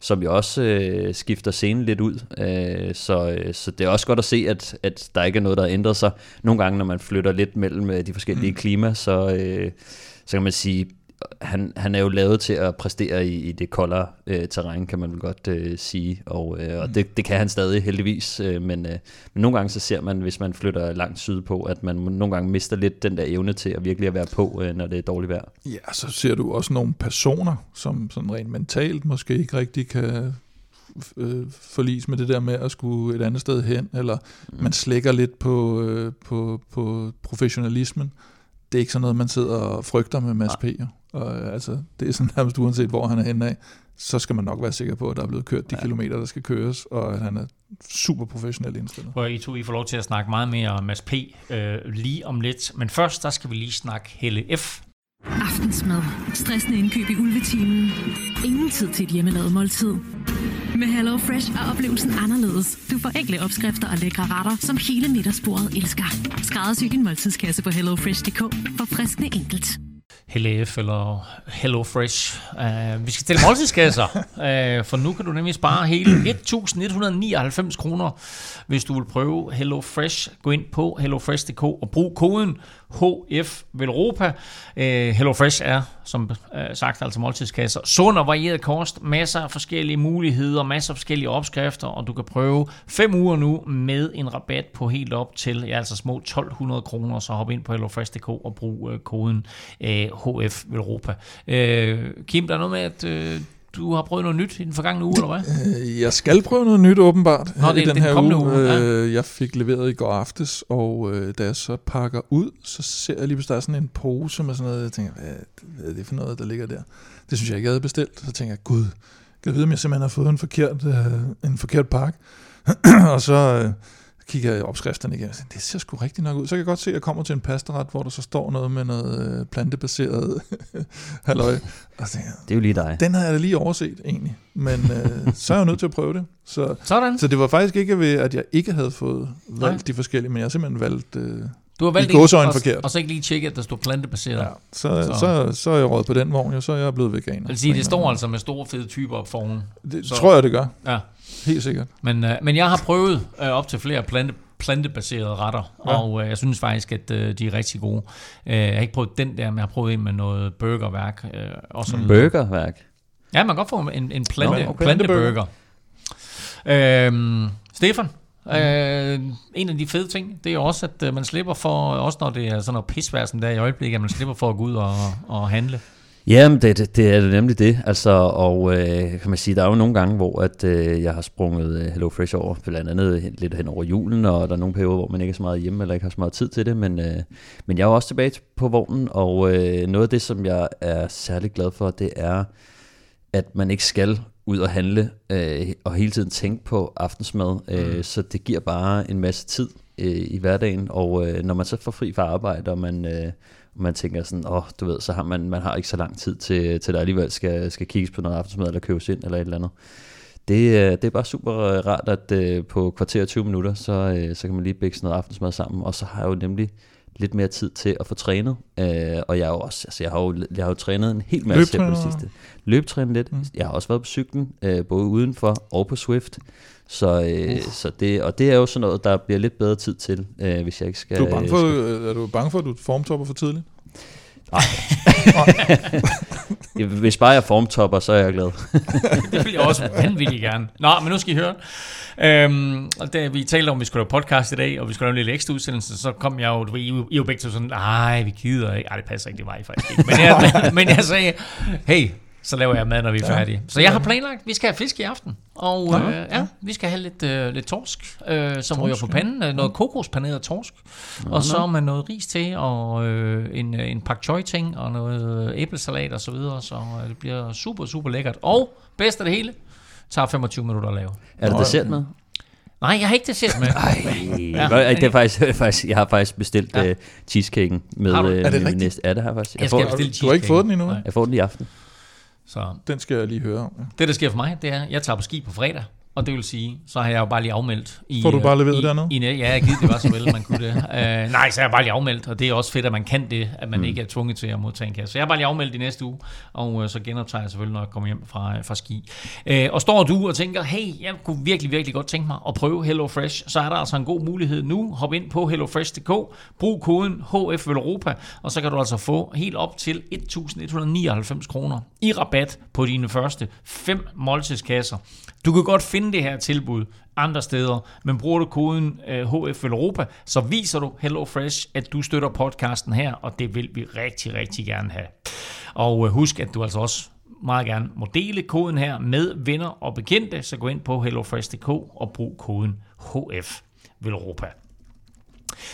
som jo også øh, skifter scenen lidt ud. Øh, så, øh, så det er også godt at se, at, at der ikke er noget, der har ændret sig. Nogle gange, når man flytter lidt mellem øh, de forskellige mm. klima, så, øh, så kan man sige, han, han er jo lavet til at præstere i, i det koldere øh, terræn, kan man vel godt øh, sige, og, øh, og mm. det, det kan han stadig heldigvis, øh, men, øh, men nogle gange så ser man, hvis man flytter langt syd på, at man nogle gange mister lidt den der evne til at virkelig at være på, øh, når det er dårligt vejr. Ja, så ser du også nogle personer, som sådan rent mentalt måske ikke rigtig kan øh, forlis med det der med at skulle et andet sted hen, eller mm. man slækker lidt på, øh, på, på professionalismen. Det er ikke sådan noget, man sidder og frygter med Mads P. Jo. Og øh, altså, det er sådan nærmest uanset, hvor han er henne af, så skal man nok være sikker på, at der er blevet kørt de ja. kilometer, der skal køres, og at han er super professionel indstillet. Hvor I to I får lov til at snakke meget mere om Mads P. Øh, lige om lidt. Men først, der skal vi lige snakke Helle F. Aftensmad. Stressende indkøb i ulvetimen. Ingen tid til et hjemmelavet måltid. Med HelloFresh er oplevelsen anderledes. Du får enkle opskrifter og lækre retter, som hele middagsbordet elsker. Skræddersy din måltidskasse på hellofresh.dk for friskende enkelt. HelloF eller Hello Fresh. Uh, vi skal stille måltidskasser, uh, for nu kan du nemlig spare hele 1.199 kroner, hvis du vil prøve Hello Fresh. Gå ind på hellofresh.dk og brug koden HF Velropa. Øh, uh, Hello Fresh er, som øh, sagt, altså måltidskasser. Sund og varieret kost, masser af forskellige muligheder, masser af forskellige opskrifter, og du kan prøve fem uger nu med en rabat på helt op til, ja, altså små 1.200 kroner, så hop ind på hellofresh.dk og brug øh, koden uh, HF Velropa. Øh, Kim, der er noget med, at øh, du har prøvet noget nyt i den forgangne uge, eller hvad? Øh, Jeg skal prøve noget nyt åbenbart Nå, det i er den den her uge. uge, ja. Øh, Jeg fik leveret i går aftes, og øh, da jeg så pakker ud, så ser jeg lige pludselig, der er sådan en pose med sådan noget. Jeg tænker, hvad, hvad er det for noget, der ligger der? Det synes jeg ikke, jeg havde bestilt. Så tænker jeg, gud, kan jeg vide, om jeg simpelthen har fået en forkert, øh, en forkert pakke? og så øh, kigger jeg opskrifterne igen, og det ser sgu rigtig nok ud. Så kan jeg godt se, at jeg kommer til en pastaret, hvor der så står noget med noget øh, plantebaseret halløj. Og tænker Det er jo lige dig. den har jeg da lige overset egentlig, men øh, så er jeg jo nødt til at prøve det. Så, Sådan. så det var faktisk ikke ved, at jeg ikke havde fået valgt. Nej. de forskellige, men jeg har simpelthen valgt... Øh, Du har valgt I gåseøjne og, forkert. og så ikke lige tjekke, at der står plantebaseret. ja, så, Så- så. Så, er jeg råd på den vogn, jo, så er jeg blevet veganer. Vil sige, det står altså med store fede typer op foran. Det så- tror jeg, det gør. Ja. Helt sikkert. Men, øh, men jeg har prøvet øh, op til flere plante, plantebaserede retter, ja. Og øh, jeg synes faktisk, at øh, de er rigtig gode. Øh, jeg har ikke prøvet den der, men jeg har prøvet en med noget burgerværk. Øh, og så videre. Burgerværk. Ja, man kan godt få en, en plante, okay. okay. planteburger. Øhm, Stefan, øh, en af de fede ting, det er også, at øh, man slipper for, også når det er sådan noget pisvær som der i øjeblikket, at man slipper for at gå ud og, og handle. Jamen, det, det, det er det nemlig det. Altså, og øh, kan man sige, der er jo nogle gange, hvor at, øh, jeg har sprunget øh, Hello Fresh over, blandt andet lidt hen over julen, og der er nogle perioder, hvor man ikke er så meget hjemme, eller ikke har så meget tid til det, men, øh, men jeg er jo også tilbage på vognen, og øh, noget af det, som jeg er særlig glad for, det er, at man ikke skal ud og handle, øh, og hele tiden tænke på aftensmad, øh, mm. så det giver bare en masse tid øh, i hverdagen, og øh, når man så får fri fra arbejde, og man, øh, man tænker sådan, åh, oh, du ved, så har man, man har ikke så lang tid til, til der alligevel skal, skal kigges på noget aftensmad, eller købes ind, eller et eller andet. Det, øh, det er bare super øh, rart, at øh, på kvarter og 20 minutter, så, øh, så kan man lige bække noget aftensmad sammen, og så har jeg jo nemlig lidt mere tid til at få trænet, øh, og jeg har jo også, altså jeg har jo, jeg har jo trænet en hel masse her på det sidste. Løbetræne lidt. Mm. Jeg har også været på cyklen, øh, både udenfor og på Swift. Så, øh, så det, og det er jo sådan noget, der bliver lidt bedre tid til, øh, hvis jeg ikke skal... Du er, bange for, skal- øh, er du bange for, at du formtopper for tidligt? Hvis bare jeg formtopper, så er jeg glad. Det vil jeg også vanvittigt gerne. Nå, men nu skal I høre. Øhm, og da vi talte om, at vi skulle lave podcast i dag, og vi skulle lave en lille ekstra udsendelse, så kom jeg jo, du ved, I, I jo begge to sådan, nej, vi gider ikke. Ej, det passer ikke, det var I faktisk ikke. Men jeg, men jeg sagde, hey, så laver jeg mad, når vi er Ja. færdige. Så jeg har planlagt, vi skal have fisk i aften. Og Nå. øh, ja, vi skal have lidt, øh, lidt torsk, øh, som ryger på ja. panden. Øh, Noget kokospaneret torsk. Og så med noget ris til, og øh, en, øh, en pak choy ting, og noget æblesalat og så videre. Så øh, det bliver super, super lækkert. Og bedst af det hele, tager 25 minutter at lave. Er der dessert med? Nej, jeg har ikke det set med. Ja, Ja, det er faktisk, faktisk, jeg har faktisk bestilt Ja. ja. uh, cheesecaken med Har du? øh, Er det min rigtigt? næste. Ja, det har jeg faktisk. Jeg Jeg, skal får, bestille du har ikke fået den endnu? Nej. jeg får den i aften. Så Den skal jeg lige høre om. Ja. det, der sker for mig, det er, at jeg tager på ski på fredag. Og det vil sige, så har jeg jo bare lige afmeldt. I, Får du bare øh, leveret i, dernede? I, ja, jeg givet det var så vel, man kunne det. Uh, nej, så er jeg bare lige afmeldt, og det er også fedt, at man kan det, at man mm. ikke er tvunget til at modtage en kasse. Så jeg er bare lige afmeldt i næste uge, og uh, så genoptager jeg selvfølgelig, når jeg kommer hjem fra, fra ski. Uh, og står du og tænker, hey, jeg kunne virkelig, virkelig godt tænke mig at prøve Hello Fresh, så er der altså en god mulighed nu. Hop ind på hellofresh.dk, brug koden HF Europa, og så kan du altså få helt op til 1.199 kroner i rabat på dine første fem måltidskasser. Du kan godt finde det her tilbud andre steder, men bruger du koden øh, HF Europa, så viser du HelloFresh, at du støtter podcasten her, og det vil vi rigtig, rigtig gerne have. Og øh, husk, at du altså også meget gerne må dele koden her med venner og bekendte, så gå ind på hellofresh.dk og brug koden HF Velropa.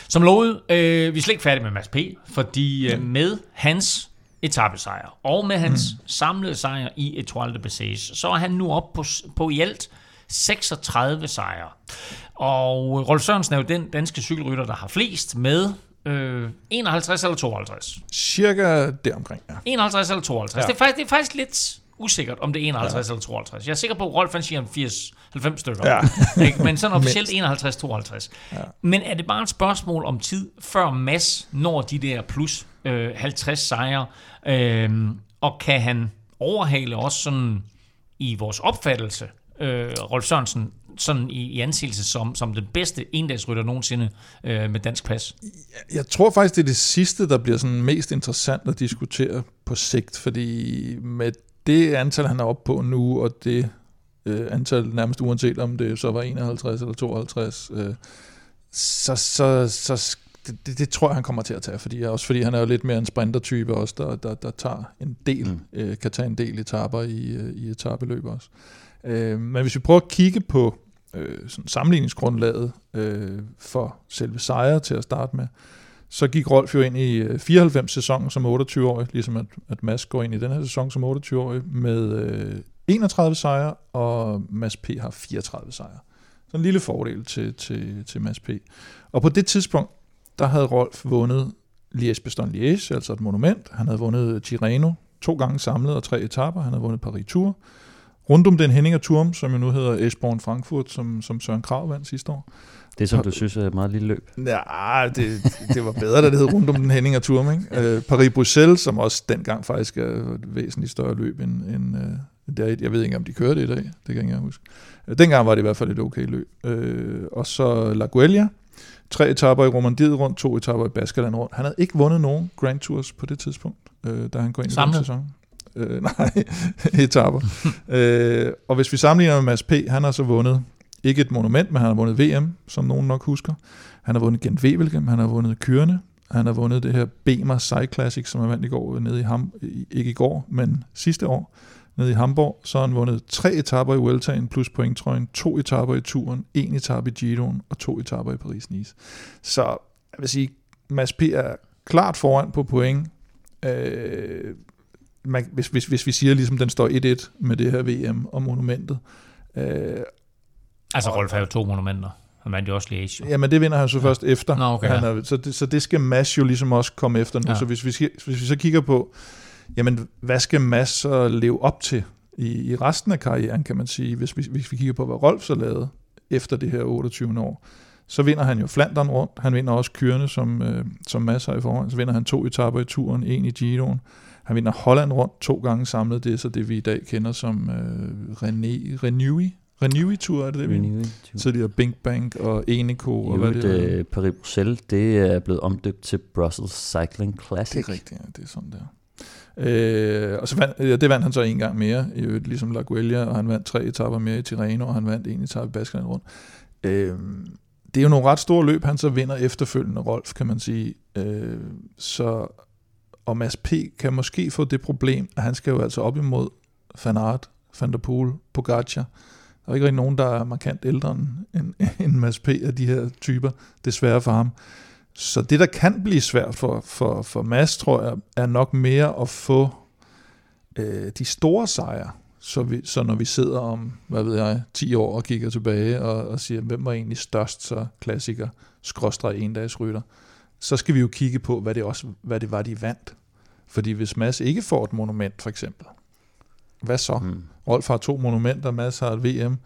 Som lovet, øh, vi er slet ikke færdige med Mads P., fordi øh, med hans etappesejr og med hans mm. samlede sejr i Etoile de Bessage, så er han nu op på, på i alt 36 sejre. Og Rolf Sørensen er jo den danske cykelrytter, der har flest med øh, 51 eller 52. Cirka deromkring, ja. 51 eller 52. Ja. Det, er faktisk, det er faktisk lidt usikkert, om det er 51 ja. eller 52. Jeg er sikker på, at Rolf han siger 80-90 stykker. Ja. Ikke? Men sådan officielt 51-52. Ja. Men er det bare et spørgsmål om tid, før Mads når de der plus øh, 50 sejre? Øh, og kan han overhale også sådan i vores opfattelse, øh, Rolf Sørensen, sådan i, i ansigelse som, som den bedste endagsrytter nogensinde øh, med dansk pas? Jeg tror faktisk, det er det sidste, der bliver sådan mest interessant at diskutere på sigt, fordi med det antal, han er oppe på nu, og det øh, antal nærmest uanset om det så var 51 eller 52, øh, så, så, så det, det, det tror jeg, han kommer til at tage, fordi, også fordi han er jo lidt mere en sprintertype også, der, der, der tager en del, mm. øh, kan tage en del etaper i, øh, i etabeløb også. Øh, men hvis vi prøver at kigge på øh, sådan sammenligningsgrundlaget øh, for selve sejre til at starte med, så gik Rolf jo ind i øh, 94 sæsonen som 28-årig, ligesom at, at Mads går ind i den her sæson som 28-årig, med øh, 31 sejre, og Mads P. har 34 sejre. Så en lille fordel til, til, til Mads P. Og på det tidspunkt, der havde Rolf vundet Liège-Bastogne-Liège, altså et monument. Han havde vundet Tirreno to gange samlet og tre etapper. Han havde vundet Paris-Tour. Rundt om den Henninger Turm, som jo nu hedder Esborn Frankfurt, som, som Søren Krav vandt sidste år. Det som du synes er et meget lille løb? Ja, det, det var bedre, da det hed rundt om den Henninger Turm. Ikke? Øh, Paris-Bruxelles, som også dengang faktisk er et væsentligt større løb end, end uh, der, jeg ved ikke, om de kører det i dag. Det kan jeg ikke huske. Øh, dengang var det i hvert fald et okay løb. Øh, og så La Guelia, tre etapper i Romandiet rundt, to etapper i Baskerland rundt. Han havde ikke vundet nogen Grand Tours på det tidspunkt, øh, da han går ind i den sæson. Øh, nej, etapper. øh, og hvis vi sammenligner med Mads P., han har så vundet ikke et monument, men han har vundet VM, som nogen nok husker. Han har vundet Gent Wevelgem, han har vundet Kyrne, han har vundet det her Bemer Side Classic, som han vandt i går nede i Ham, ikke i går, men sidste år nede i Hamburg. Så har han vundet tre etapper i Vueltaen plus pointtrøjen, to etapper i turen, en etape i Giroen og to etapper i Paris-Nice. Så jeg vil sige, Mads P. er klart foran på point. Øh, man, hvis, hvis, hvis vi siger, ligesom den står 1-1 med det her VM og monumentet. Øh, altså Rolf har jo to monumenter. Han vandt jo også Liège. Ja, men det vinder han så ja. først efter. Nå, okay, han er, så, det, så det skal Mads jo ligesom også komme efter nu. Ja. Så hvis vi, hvis vi så kigger på, jamen hvad skal Mads så leve op til i, i resten af karrieren, kan man sige, hvis vi, hvis vi kigger på, hvad Rolf så lavede efter det her 28. år, så vinder han jo Flandern rundt, han vinder også Kyrne, som, øh, som Mads har i forhånd, så vinder han to etaper i turen, en i Giroen, han vinder Holland rundt to gange samlet, det er så det, vi i dag kender som øh, René, Renewy, Renewy Tour, er det det, vi Tidligere Bing Bang og Eneco. og hvad det er. Øh, Paris-Bruxelles, det er blevet omdøbt til Brussels Cycling Classic. Det er rigtigt, ja, det er sådan der. Øh, og så vandt, ja, det vandt han så en gang mere, i øvrigt, ligesom La Guelia, og han vandt tre etapper mere i Tirreno, og han vandt en etape i Baskerland rundt. Øh, det er jo nogle ret store løb, han så vinder efterfølgende, Rolf, kan man sige. Øh, så, og Mads P. kan måske få det problem, at han skal jo altså op imod Van Aert, Van der Poel, Pogacar. Der er ikke rigtig nogen, der er markant ældre end, end Mads P. af de her typer, desværre for ham. Så det, der kan blive svært for, for, for Mads, tror jeg, er nok mere at få øh, de store sejre. Så, vi, så når vi sidder om, hvad ved jeg, 10 år og kigger tilbage og, og siger, hvem var egentlig størst, så klassiker, skråstrej endagsrytter, så skal vi jo kigge på, hvad det, også, hvad det var, de vandt. Fordi hvis Mads ikke får et monument, for eksempel, hvad så? Mm. Rolf har to monumenter, Mads har et VM.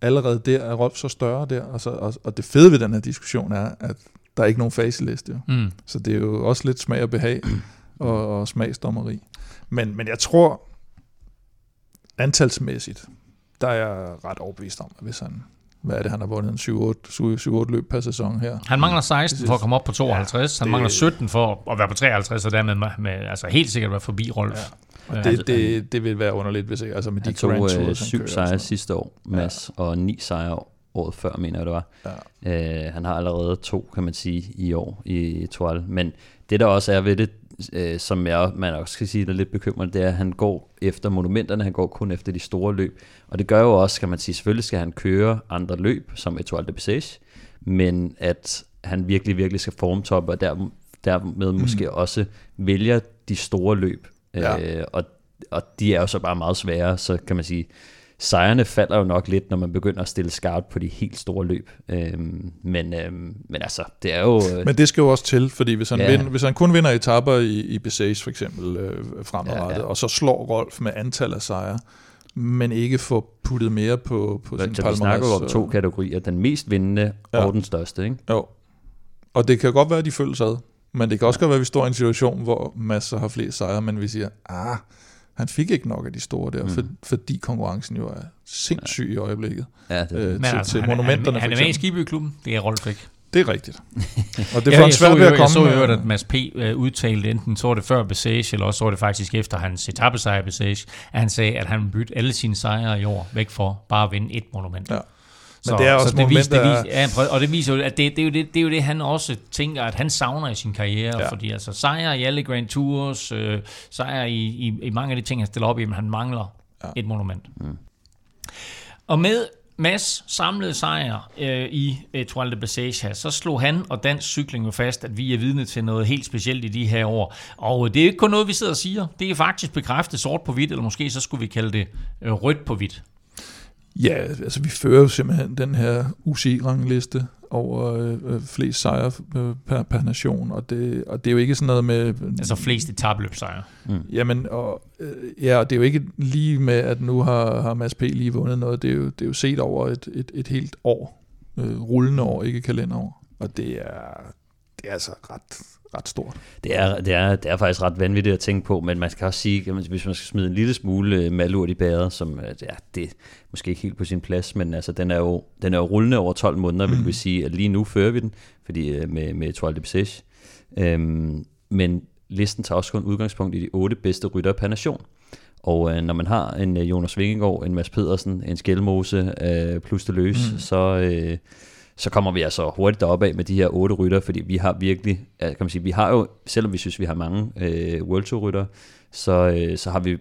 Allerede der er Rolf så større der. Og, så, og, og det fede ved den her diskussion er, at der er ikke nogen faceliste. Jo. Mm. Så det er jo også lidt smag og behag og, og smagsdommeri. Men, men jeg tror, antalsmæssigt, der er jeg ret overbevist om, at hvis han, hvad er det, han har vundet en 7-8 løb per sæson her. Han mangler 16 for at komme op på 52, ja, han det, mangler 17 for at være på 53, og dermed med, med, altså helt sikkert være forbi Rolf. Ja. Og det, det, det vil være underligt, hvis ikke, altså med de tog Grand Tours, øh, syv sejre sidste år, Mads, ja. og ni sejre året før, mener jeg det var. Ja. Øh, han har allerede to, kan man sige, i år i Toal. Men det der også er ved det, øh, som jeg, man også skal sige, der er lidt bekymrende, det er, at han går efter monumenterne, han går kun efter de store løb. Og det gør jo også, kan man sige, selvfølgelig skal han køre andre løb, som Etoile de Bessage, men at han virkelig, virkelig skal formtoppe, og der, dermed mm. måske også vælger de store løb. Ja. Øh, og, og de er jo så bare meget svære, så kan man sige, sejrene falder jo nok lidt, når man begynder at stille skarpt på de helt store løb. Øhm, men, øhm, men altså, det er jo... Øh, Men det skal jo også til, fordi hvis han, Ja. ja. vinder, hvis han kun vinder etapper i, i Bessage for eksempel øh, fremadrettet, Ja, ja, ja. ja. og så slår Rolf med antal af sejre, men ikke får puttet mere på, på sin så vi palmarès, snakker om så- to kategorier. Den mest vindende Ja. og den største, ikke? Jo. Og det kan godt være, at de følges ad. Men det kan også godt være, at vi står i en situation, hvor masser har flere sejre, men vi siger, ah, han fik ikke nok af de store der, mm. for, fordi konkurrencen jo er sindssyg i øjeblikket. Ja, det, Øh, Men til, altså, til han, er- monumenterne han, for han er med i. Skibyklubben. Det er Rolf ikke. Det er rigtigt. Og det Ja, jeg så svært ved at øvrigt- Jeg så komme med. at Mads P. øh, udtalte enten, så var det før Besage, eller også så var det faktisk efter hans etappesejr Besage, at han sagde, at han bytte alle sine sejre i år væk for bare at vinde et monument. Ja. Men det er også det viser, det viser, ja, prøv- og det viser jo, at det, det, er jo det, det er jo det, han også tænker, at han savner i sin karriere, ja. Fordi altså sejre i alle Grand Tours, øh, sejre i, i, i mange af de ting, han stiller op i, men han mangler ja. Et monument. Mm. Og med Mads samlede sejr øh, i øh, Tour de Bessage her, så slog han og dansk cykling jo fast, at vi er vidne til noget helt specielt i de her år. Og det er ikke kun noget, vi sidder og siger. Det er faktisk bekræftet sort på hvidt, eller måske så skulle vi kalde det øh, rødt på hvidt. Ja, altså vi fører jo simpelthen den her UCI-rangliste over øh, øh, flest sejre øh, per, per nation, og det, og det er jo ikke sådan noget med... Altså flest etabløbsejre. Jamen, og, øh, ja, og det er jo ikke lige med, at nu har, har Mads P. lige vundet noget, det er jo, det er jo set over et, et, et helt år, øh, rullende år, ikke kalenderår, og det er, det er altså ret, ret stort. Det er, det, er, det er faktisk ret vanvittigt at tænke på, men man kan også sige, at hvis man skal smide en lille smule øh, malurt i bæret, som øh, ja, det er måske ikke helt på sin plads, men altså, den, er jo, den er jo rullende over 12 måneder, vil vi sige, at lige nu fører vi den, fordi øh, med, med Tour de Bessage. Øhm, men listen tager også kun udgangspunkt i de otte bedste ryttere per nation. Og øh, når man har en øh, Jonas Vingegaard, en Mads Pedersen, en Skelmose øh, plus det løs, mm. så, øh, så kommer vi altså hurtigt deroppe af med de her otte rytter, fordi vi har virkelig, kan man sige, vi har jo, selvom vi synes, vi har mange øh, World Tour rytter, så, øh, så har vi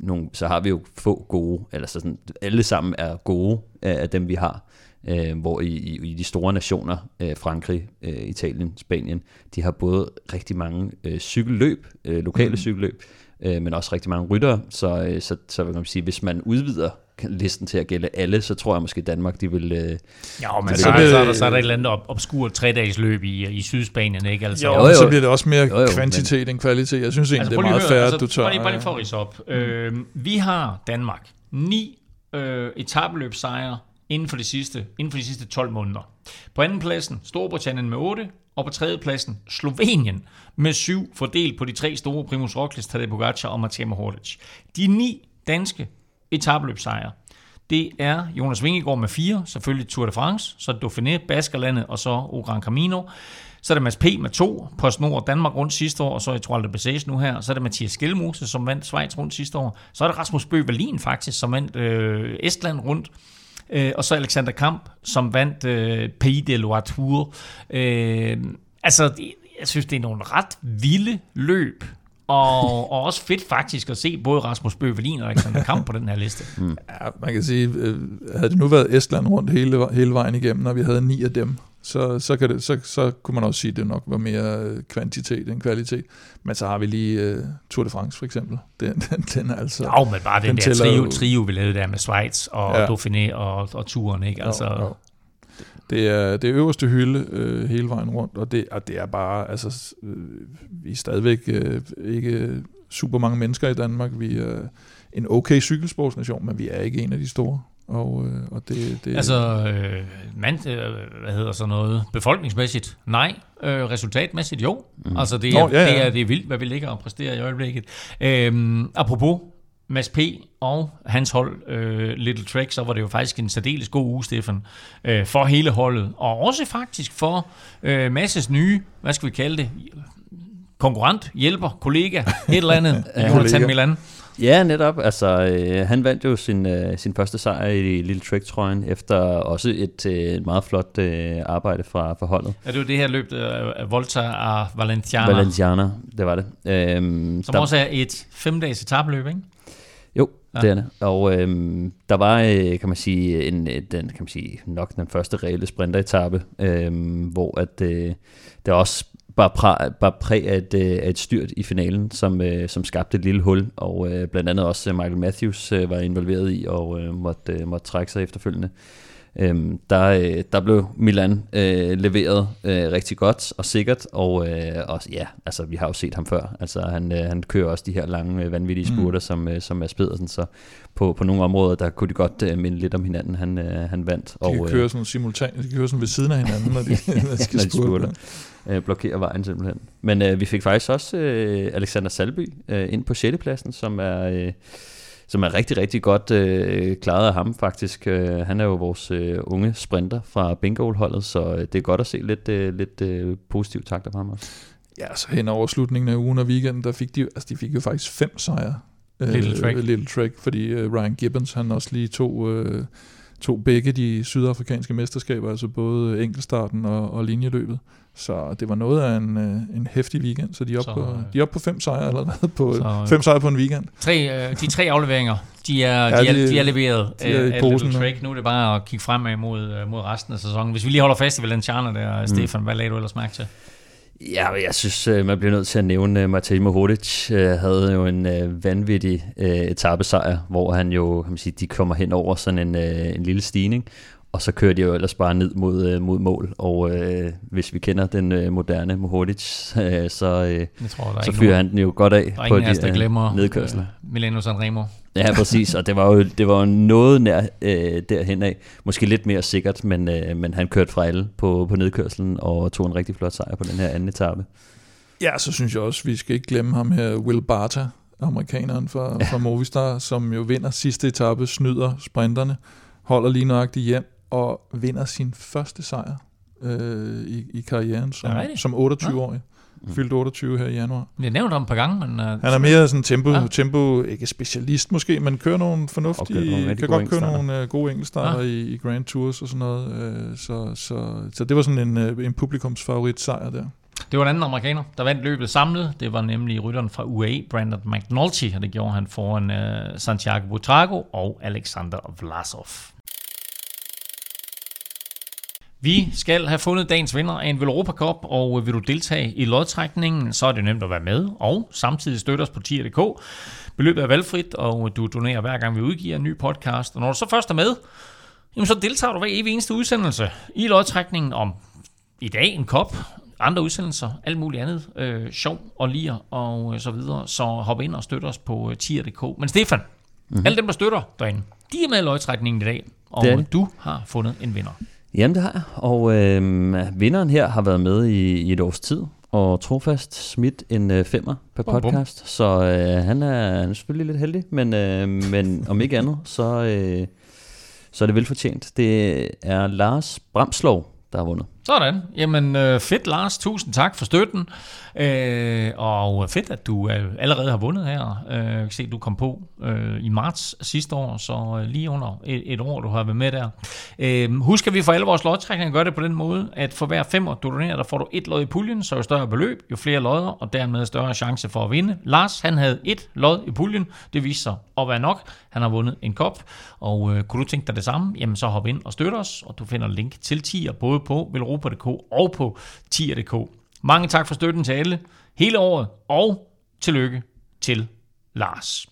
nogle, så har vi jo få gode, eller så sådan, alle sammen er gode af, af dem, vi har. Øh, hvor i, i, i de store nationer, øh, Frankrig, øh, Italien, Spanien, de har både rigtig mange øh, cykelløb, øh, lokale mm. cykelløb, øh, men også rigtig mange ryttere, så, øh, så, så vil man sige, hvis man udvider listen til at gælde alle, så tror jeg måske Danmark, de vil... Øh, Ja, men så, er så, det- så, er der, så er der et eller andet op, obskurt tre-dages løb i, i Sydspanien, ikke? Altså, Jo, Jo, jo, så bliver det også mere Jo, jo, kvantitet end kvalitet. Jeg synes egentlig, Altså, det er meget fair, at du tør... Bare lige, bare lige for at op. Mm. Øh, vi har Danmark ni øh, etabeløbsejre inden for, de sidste, inden for de sidste 12 måneder. På anden pladsen Storbritannien med 8, og på tredje pladsen Slovenien med syv fordelt på de tre store Primus Roglic, Tadej Pogacar og Matej Mohoric. De ni danske etabløbsejre, det er Jonas Vingegaard med fire, selvfølgelig Tour de France, så Dauphiné, Baskerlandet og så O Gran Camino. Så er det Mads P. med to, PostNord Danmark rundt sidste år, og så i Tour de Bessage nu her. Så er det Mathias Skelmose, som vandt Schweiz rundt sidste år. Så er det Rasmus Bøh faktisk, som vandt øh, Estland rundt. Øh, og så Alexander Kamp, som vandt øh, Pays de Loire Tour. Øh, altså, det- jeg synes, det er nogle ret vilde løb. Og, og også fedt faktisk at se både Rasmus Bøh Wallin og Alexander Kamp på den her liste. Mm. Ja, man kan sige, øh, havde det nu været Estland rundt hele, hele vejen igennem, når vi havde ni af dem, så, så, kan det, så, så kunne man også sige, at det nok var mere øh, kvantitet end kvalitet. Men så har vi lige uh, Tour de France for eksempel. Den, den, den er altså... Jo, men bare den, den der trio, jo- trio, vi lavede der med Schweiz og ja. Ja. Dauphiné og, og turen, ikke? Altså, Jo, jo. Det er det er øverste hylde øh, hele vejen rundt, og det, og det er bare, altså, øh, vi er stadigvæk øh, ikke super mange mennesker i Danmark. Vi er en okay cykelsportsnation, men vi er ikke en af de store. Og, øh, og det, det Altså, øh, man, øh, hvad hedder så noget, befolkningsmæssigt, nej. Øh, resultatmæssigt, jo. Mm. Altså, det er, Nå, ja, ja. Det, er, det er vildt, hvad vi ligger og præsterer i øjeblikket. Øhm, apropos Mads P. og hans hold, øh, Little Trek, så var det jo faktisk en særdeles god uge, Stefan, øh, for hele holdet. Og også faktisk for øh, Masses nye, hvad skal vi kalde det, konkurrent, hjælper, kollega, et eller andet, Jonathan. Milan. Ja, netop. Altså, øh, han vandt jo sin, øh, sin første sejr i Lille Trek-trøjen, efter også et øh, meget flot øh, arbejde fra, fra holdet. Ja, det var det her løb af af Volta og Valenciana, Valenciana, det var det. Øhm, som der- også er et femdages etabløb, ikke? Jo, Ja. ja. det er det. Og øhm, der var, øh, kan man sige, en, øh, den, kan man sige, nok den første reelle sprinteretappe, øhm, hvor at, øh, der også bare, præ, bare præg af et, øh, af et styrt i finalen, som, øh, som skabte et lille hul, og øh, blandt andet også Michael Matthews øh, var involveret i, og øh, måtte, øh, måtte trække sig efterfølgende. Øhm, der, øh, der blev Milan øh, leveret øh, rigtig godt og sikkert, og, øh, og ja, altså vi har jo set ham før. Altså han, øh, han kører også de her lange, øh, vanvittige spurter, mm. som, øh, som er Pedersen, så på, på nogle områder, der kunne de godt øh, minde lidt om hinanden, han, øh, han vandt. De kan og, køre sådan simultant, de kan køre sådan ved siden af hinanden, når de, når de skal når de spurte. spurter. Øh, blokerer vejen simpelthen. Men øh, vi fik faktisk også øh, Alexander Salby øh, ind på 6. pladsen, som er... Øh, som er rigtig, rigtig godt øh, klaret af ham faktisk. Øh, han er jo vores øh, unge sprinter fra Bingo-holdet, så øh, det er godt at se lidt, øh, lidt øh, positivt takter på ham også. Ja, så hen over slutningen af ugen og weekenden, der fik de, altså de fik jo faktisk fem sejre. Little Trek. Little Trek, fordi øh, Ryan Gibbons, han også lige tog, øh, tog begge de sydafrikanske mesterskaber, altså både enkeltstarten og, og linjeløbet. Så det var noget af en, øh, en hæftig weekend, så de er oppe på, øh, de er oppe på fem sejre allerede, på, så- fem sejre på en weekend. Tre, øh, de tre afleveringer, de er, Ja, de er, de- de er leveret de er i øh, af posen Little nu. Er det bare at kigge fremad mod, øh, mod resten af sæsonen. Hvis vi lige holder fast i Valenciana der, mm. Stefan, hvad lagde du ellers mærke til? Ja, jeg synes, øh, man bliver nødt til at nævne, at Matej Mohoric øh, havde jo en øh, vanvittig øh, etappesejr, hvor han jo, kan man sige, de kommer hen over sådan en, øh, en lille stigning, og så kører de jo ellers bare ned mod, øh, mod mål, og øh, hvis vi kender den øh, moderne Mohoric, øh, så, øh, Jeg tror, der så fyrer nogen, han den jo godt af der på de glemmer øh, nedkørsler. øh, Milano Sanremo. Ja, præcis, og det var jo, det var jo noget nær øh, derhen af. Måske lidt mere sikkert, men, øh, men han kørte fra alle på, på nedkørslen og tog en rigtig flot sejr på den her anden etape. Ja, så synes jeg også, vi skal ikke glemme ham her, Will Barta, amerikaneren fra, fra Movistar, som jo vinder sidste etape, snyder sprinterne, holder lige nøjagtigt hjem og vinder sin første sejr øh, i, i karrieren som, som 28-årig. Fyldt 28 her i januar. Vi har nævnt ham et par gange, men uh, Han er mere sådan tempo, Ja. tempo ikke specialist måske, men kører nogle fornuftige, kører nogle kan godt køre nogle uh, gode enkeltstarter Ja. i, i Grand Tours og sådan noget. Uh, så, så, så det var sådan en, uh, en publikumsfavorit sejr der. det var en anden amerikaner, der vandt løbet samlet. Det var nemlig rytteren fra UAE, Brandon McNulty, og det gjorde han foran uh, Santiago Butrago og Alexander Vlasov. Vi skal have fundet dagens vinder af en Velropa Cup, og vil du deltage i lodtrækningen, så er det nemt at være med, og samtidig støtte os på tier.dk. Beløbet er valgfrit, og du donerer hver gang vi udgiver en ny podcast. Og når du så først er med, jamen så deltager du hver evig eneste udsendelse i lodtrækningen om i dag en kop, andre udsendelser, alt muligt andet, øh, sjov og lir og øh, så videre. Så hop ind og støt os på øh, tier.dk. Men Stefan, mm-hmm. alle dem, der støtter derinde, de er med i lodtrækningen i dag, og Det de. du har fundet en vinder. Jamen det har jeg, og øh, vinderen her har været med i, i et års tid, og trofast smidt en øh, femmer per Bum, bum. podcast, så øh, han, er, han er selvfølgelig lidt heldig, men, øh, men om ikke andet, så, øh, så er det velfortjent. Det er Lars Bramslov, der har vundet. Sådan. Jamen øh, fedt, Lars. Tusind tak for støtten. Øh, og fedt, at du øh, allerede har vundet her. Øh, jeg kan se, at du kom på øh, i marts sidste år, så øh, lige under et, et år, du har været med der. Øh, husk, at vi for alle vores lodtrækninger gør det på den måde, at for hver femmer, du donerer, der får du et lod i puljen, så jo større beløb, jo flere lodder, og dermed større chance for at vinde. Lars, han havde et lod i puljen. Det viste sig at være nok. Han har vundet en kop, og øh, kunne du tænke dig det samme, jamen så hop ind og støt os, og du finder link til tier både på velropa.dk og på tier.dk. Mange tak for støtten til alle hele året, og tillykke til Lars.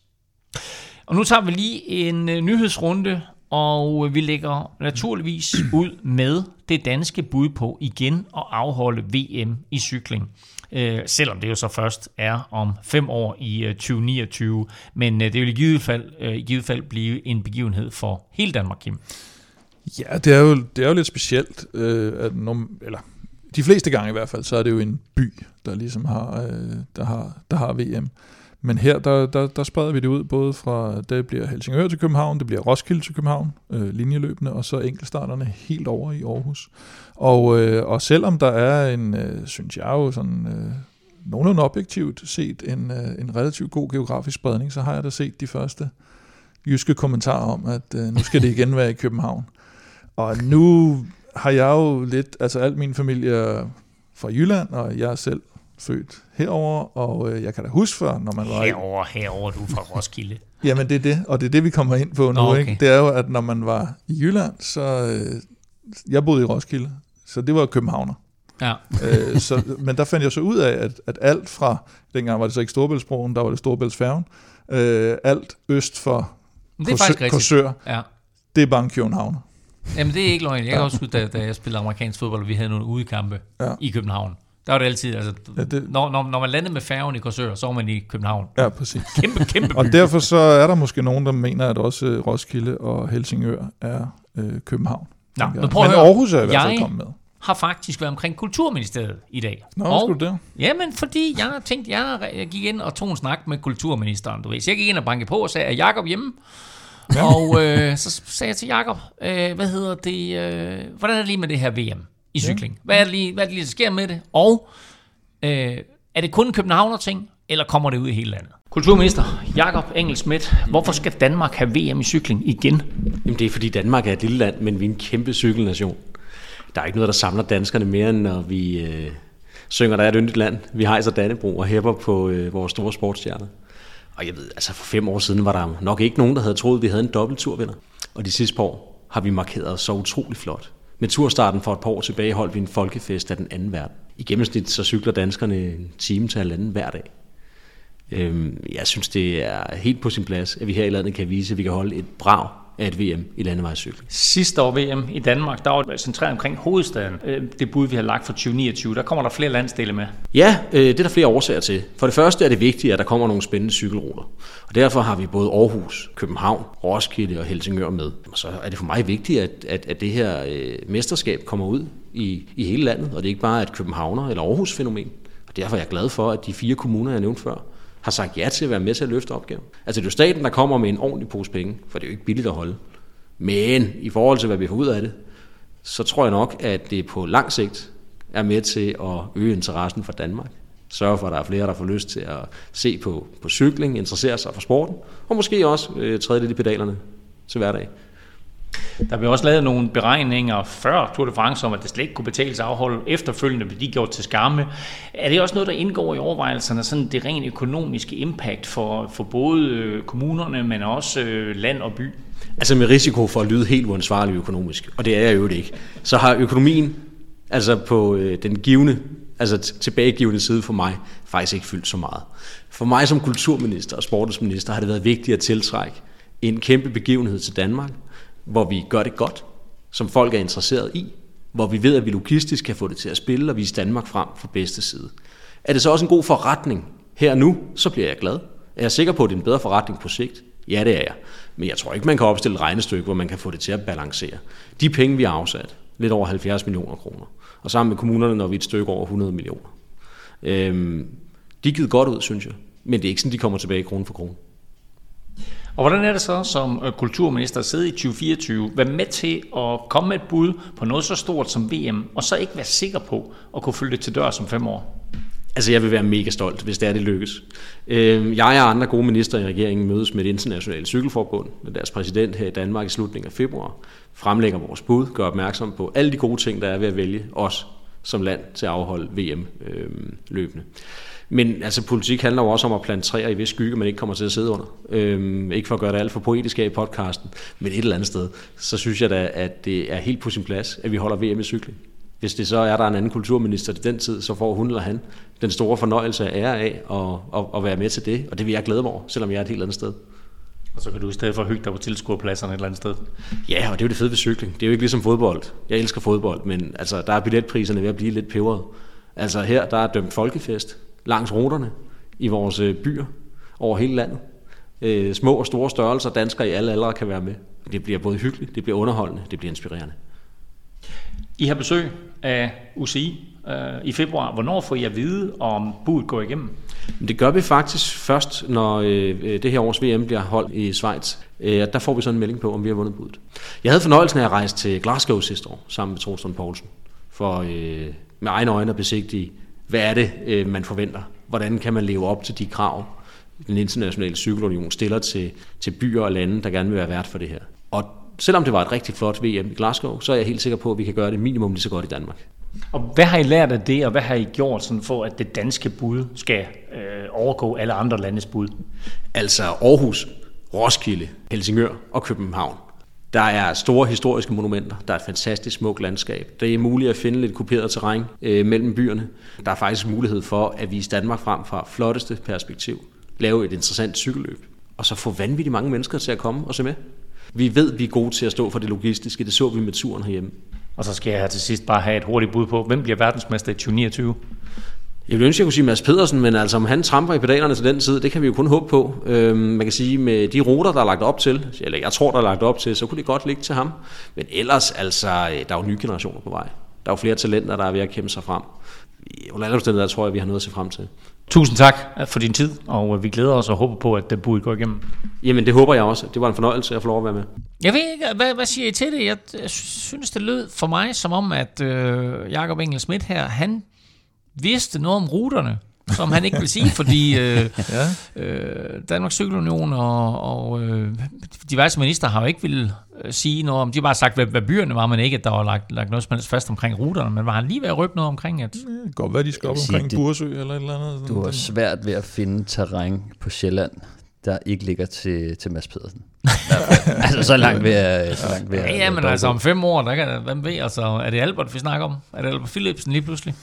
Og nu tager vi lige en øh, nyhedsrunde, og øh, vi lægger naturligvis ud med det danske bud på igen at afholde VM i cykling. Øh, selvom det jo så først er om fem år i øh, 2029. Men øh, det vil i givet, fald, øh, i givet fald blive en begivenhed for hele Danmark, Kim. Ja, det er jo, det er jo lidt specielt, øh, at når, eller de fleste gange i hvert fald, så er det jo en by, der ligesom har, øh, der har, der har VM. Men her, der, der, der spreder vi det ud, både fra, det bliver Helsingør til København, det bliver Roskilde til København, øh, linjeløbende, og så enkeltstarterne helt over i Aarhus. Og, øh, og selvom der er en, øh, synes jeg jo sådan, øh, nogenlunde objektivt set, en, øh, en relativt god geografisk spredning, så har jeg da set de første jyske kommentarer om, at øh, nu skal det igen være i København. Og nu har jeg jo lidt, altså alt min familie er fra Jylland, og jeg er selv født herover, og øh, jeg kan da huske før, når man var Herover, herover, du er fra Roskilde. Jamen det er det, og det er det, vi kommer ind på nu. Okay. Ikke? Det er jo, at når man var i Jylland, så... Øh, jeg boede i Roskilde, så det var københavner. Ja. øh, så, men der fandt jeg så ud af, at, at alt fra, dengang var det så ikke Storbæltsbroen, der var det Storbæltsfærgen, øh, alt øst for rigtigt. Korsør, Ja. det er bare en københavner. Jamen, det er ikke løgn. Jeg kan også huske, da, da jeg spillede amerikansk fodbold, og vi havde nogle udekampe Ja. i København. Der var det altid, altså, Ja, det-. Når, når, når man landede med færgen i Korsør, så var man i København. Ja, præcis. Kæmpe, kæmpe Og by. derfor så er der måske nogen, der mener, at også øh, Roskilde og Helsingør er øh, København. Nå, men prøv at men høre. Aarhus er i hvert fald kommet med. har faktisk været omkring Kulturministeriet i dag. Nå, og, skulle det? Jamen, fordi jeg tænkte, jeg, jeg gik ind og tog en snak med kulturministeren, du ved. Så jeg gik ind og bankede på og sagde, er Jacob hjemme? Ja. Og øh, så sagde jeg til Jacob, øh, hvad hedder det, øh, hvordan er det lige med det her VM i cykling? Hvad er det lige, hvad er det lige, der sker med det? Og øh, er det kun en københavner ting, eller kommer det ud i hele landet? Kulturminister Jakob Engel Schmidt, hvorfor skal Danmark have VM i cykling igen? Jamen det er fordi Danmark er et lille land, men vi er en kæmpe cykelnation. Der er ikke noget, der samler danskerne mere, end når vi øh, synger, der er et yndigt land. Vi hejser Dannebro og hæpper på øh, vores store sportsstjerner. Og jeg ved, altså for fem år siden var der nok ikke nogen, der havde troet, at vi havde en dobbeltturvinder. Og de sidste par år har vi markeret os så utrolig flot. Med turstarten for et par år tilbage holdt vi en folkefest af den anden verden. I gennemsnit så cykler danskerne en time til halvanden hver dag. Øhm, jeg synes, det er helt på sin plads, at vi her i landet kan vise, at vi kan holde et brag af et VM i landevejscykling. Sidste år VM i Danmark, der var det centreret omkring hovedstaden. Øh, Det bud, vi har lagt for 2029, der kommer der flere landsdele med. Ja, øh, det er der flere årsager til. For det første er det vigtigt, at der kommer nogle spændende cykelruter. Og derfor har vi både Aarhus, København, Roskilde og Helsingør med. Og så er det for mig vigtigt, at, at, at det her øh, mesterskab kommer ud i, i hele landet, og det er ikke bare et Københavner- eller Aarhus-fænomen. Og derfor er jeg glad for, at de fire kommuner, jeg nævnte før, har sagt ja til at være med til at løfte opgaven. Altså det er jo staten, der kommer med en ordentlig pose penge, for det er jo ikke billigt at holde. Men i forhold til, hvad vi får ud af det, så tror jeg nok, at det på lang sigt er med til at øge interessen for Danmark. Sørge for, at der er flere, der får lyst til at se på, på cykling, interessere sig for sporten, og måske også øh, træde lidt i pedalerne til hverdag. Der blev også lavet nogle beregninger før Tour de France om, at det slet ikke kunne betales afhold afholde efterfølgende, blev de gjort til skamme. Er det også noget, der indgår i overvejelserne, sådan det rent økonomiske impact for, for både øh, kommunerne, men også øh, land og by? Altså med risiko for at lyde helt uansvarlig økonomisk, og det er jeg jo ikke, så har økonomien altså på øh, den givende, altså tilbagegivende side for mig, faktisk ikke fyldt så meget. For mig som kulturminister og sportsminister har det været vigtigt at tiltrække en kæmpe begivenhed til Danmark, hvor vi gør det godt, som folk er interesseret i, hvor vi ved, at vi logistisk kan få det til at spille og vise Danmark frem fra bedste side. Er det så også en god forretning her og nu, så bliver jeg glad. Er jeg sikker på, at det er en bedre forretning på sigt? Ja, det er jeg. Men jeg tror ikke, man kan opstille et regnestykke, hvor man kan få det til at balancere. De penge, vi har afsat, lidt over 70 millioner kroner, og sammen med kommunerne når vi et stykke over 100 millioner. Øhm, de er givet godt ud, synes jeg. Men det er ikke sådan, de kommer tilbage krone for krone. Og hvordan er det så som øh, kulturminister at sidde i 2024, være med til at komme med et bud på noget så stort som VM, og så ikke være sikker på at kunne følge det til dør som fem år? Altså, jeg vil være mega stolt, hvis det er, det lykkes. Øh, jeg og andre gode minister i regeringen mødes med det internationale cykelforbund, med deres præsident her i Danmark i slutningen af februar, fremlægger vores bud, gør opmærksom på alle de gode ting, der er ved at vælge os som land til at afholde VM øh, løbende. Men altså, politik handler jo også om at plante træer i vis skygge, man ikke kommer til at sidde under. Øhm, ikke for at gøre det alt for poetisk af i podcasten, men et eller andet sted, så synes jeg da, at det er helt på sin plads, at vi holder VM i cykling. Hvis det så er, der er en anden kulturminister til den tid, så får hun eller han den store fornøjelse af ære af at, at, at være med til det, og det vil jeg glæde mig over, selvom jeg er et helt andet sted. Og så kan du i stedet for hygge dig på tilskuerpladserne et eller andet sted. Ja, og det er jo det fede ved cykling. Det er jo ikke ligesom fodbold. Jeg elsker fodbold, men altså, der er billetpriserne ved at blive lidt peberet. Altså her, der er dømt folkefest langs ruterne i vores øh, byer over hele landet. Øh, små og store størrelser, danskere i alle aldre kan være med. Det bliver både hyggeligt, det bliver underholdende, det bliver inspirerende. I har besøg af UCI øh, i februar. Hvornår får I at vide, om budet går igennem? Det gør vi faktisk først, når øh, det her års VM bliver holdt i Schweiz. Øh, der får vi sådan en melding på, om vi har vundet budet. Jeg havde fornøjelsen af at rejse til Glasgow sidste år, sammen med Torsten Poulsen, for øh, med egne øjne at besigtige, hvad er det, øh, man forventer? Hvordan kan man leve op til de krav, den internationale cykelunion stiller til, til byer og lande, der gerne vil være vært for det her? Og selvom det var et rigtig flot VM i Glasgow, så er jeg helt sikker på, at vi kan gøre det minimum lige så godt i Danmark. Og hvad har I lært af det, og hvad har I gjort sådan for, at det danske bud skal øh, overgå alle andre landes bud? Altså Aarhus, Roskilde, Helsingør og København. Der er store historiske monumenter, der er et fantastisk smukt landskab. Det er muligt at finde lidt kuperet terræn øh, mellem byerne. Der er faktisk mulighed for at vise Danmark frem fra flotteste perspektiv. Lave et interessant cykelløb. Og så få vanvittigt mange mennesker til at komme og se med. Vi ved, vi er gode til at stå for det logistiske. Det så vi med turen herhjemme. Og så skal jeg her til sidst bare have et hurtigt bud på, hvem bliver verdensmester i 2029? Jeg vil ønske, at jeg kunne sige Mads Pedersen, men altså om han tramper i pedalerne til den tid, det kan vi jo kun håbe på. Øhm, man kan sige, med de ruter, der er lagt op til, eller jeg tror, der er lagt op til, så kunne det godt ligge til ham. Men ellers, altså, øh, der er jo nye generationer på vej. Der er jo flere talenter, der er ved at kæmpe sig frem. Under alle omstændigheder tror jeg, vi har noget at se frem til. Tusind tak for din tid, og vi glæder os og håber på, at det bud går igennem. Jamen, det håber jeg også. Det var en fornøjelse at få lov at være med. Jeg ved ikke, hvad, hvad siger I til det? Jeg, jeg synes, det lød for mig som om, at øh, Jakob Engel Schmidt her, han vidste noget om ruterne, som han ikke vil sige, fordi øh, ja. øh, Danmarks Cykelunion og, og øh, diverse minister har jo ikke vil øh, sige noget om, de har bare sagt, hvad, hvad byerne var, men ikke, at der var lagt, lagt noget som helst fast omkring ruterne, men var han lige ved at røbe noget omkring, at... Det kan godt være, de skal op omkring det, Bursø eller et eller andet. Du har svært ved at finde terræn på Sjælland, der ikke ligger til, til Mads Pedersen. altså så langt ved at... Så langt ved ja, ja, men altså om fem år, der kan, hvem ved, altså, er det Albert, vi snakker om? Er det Albert Philipsen lige pludselig?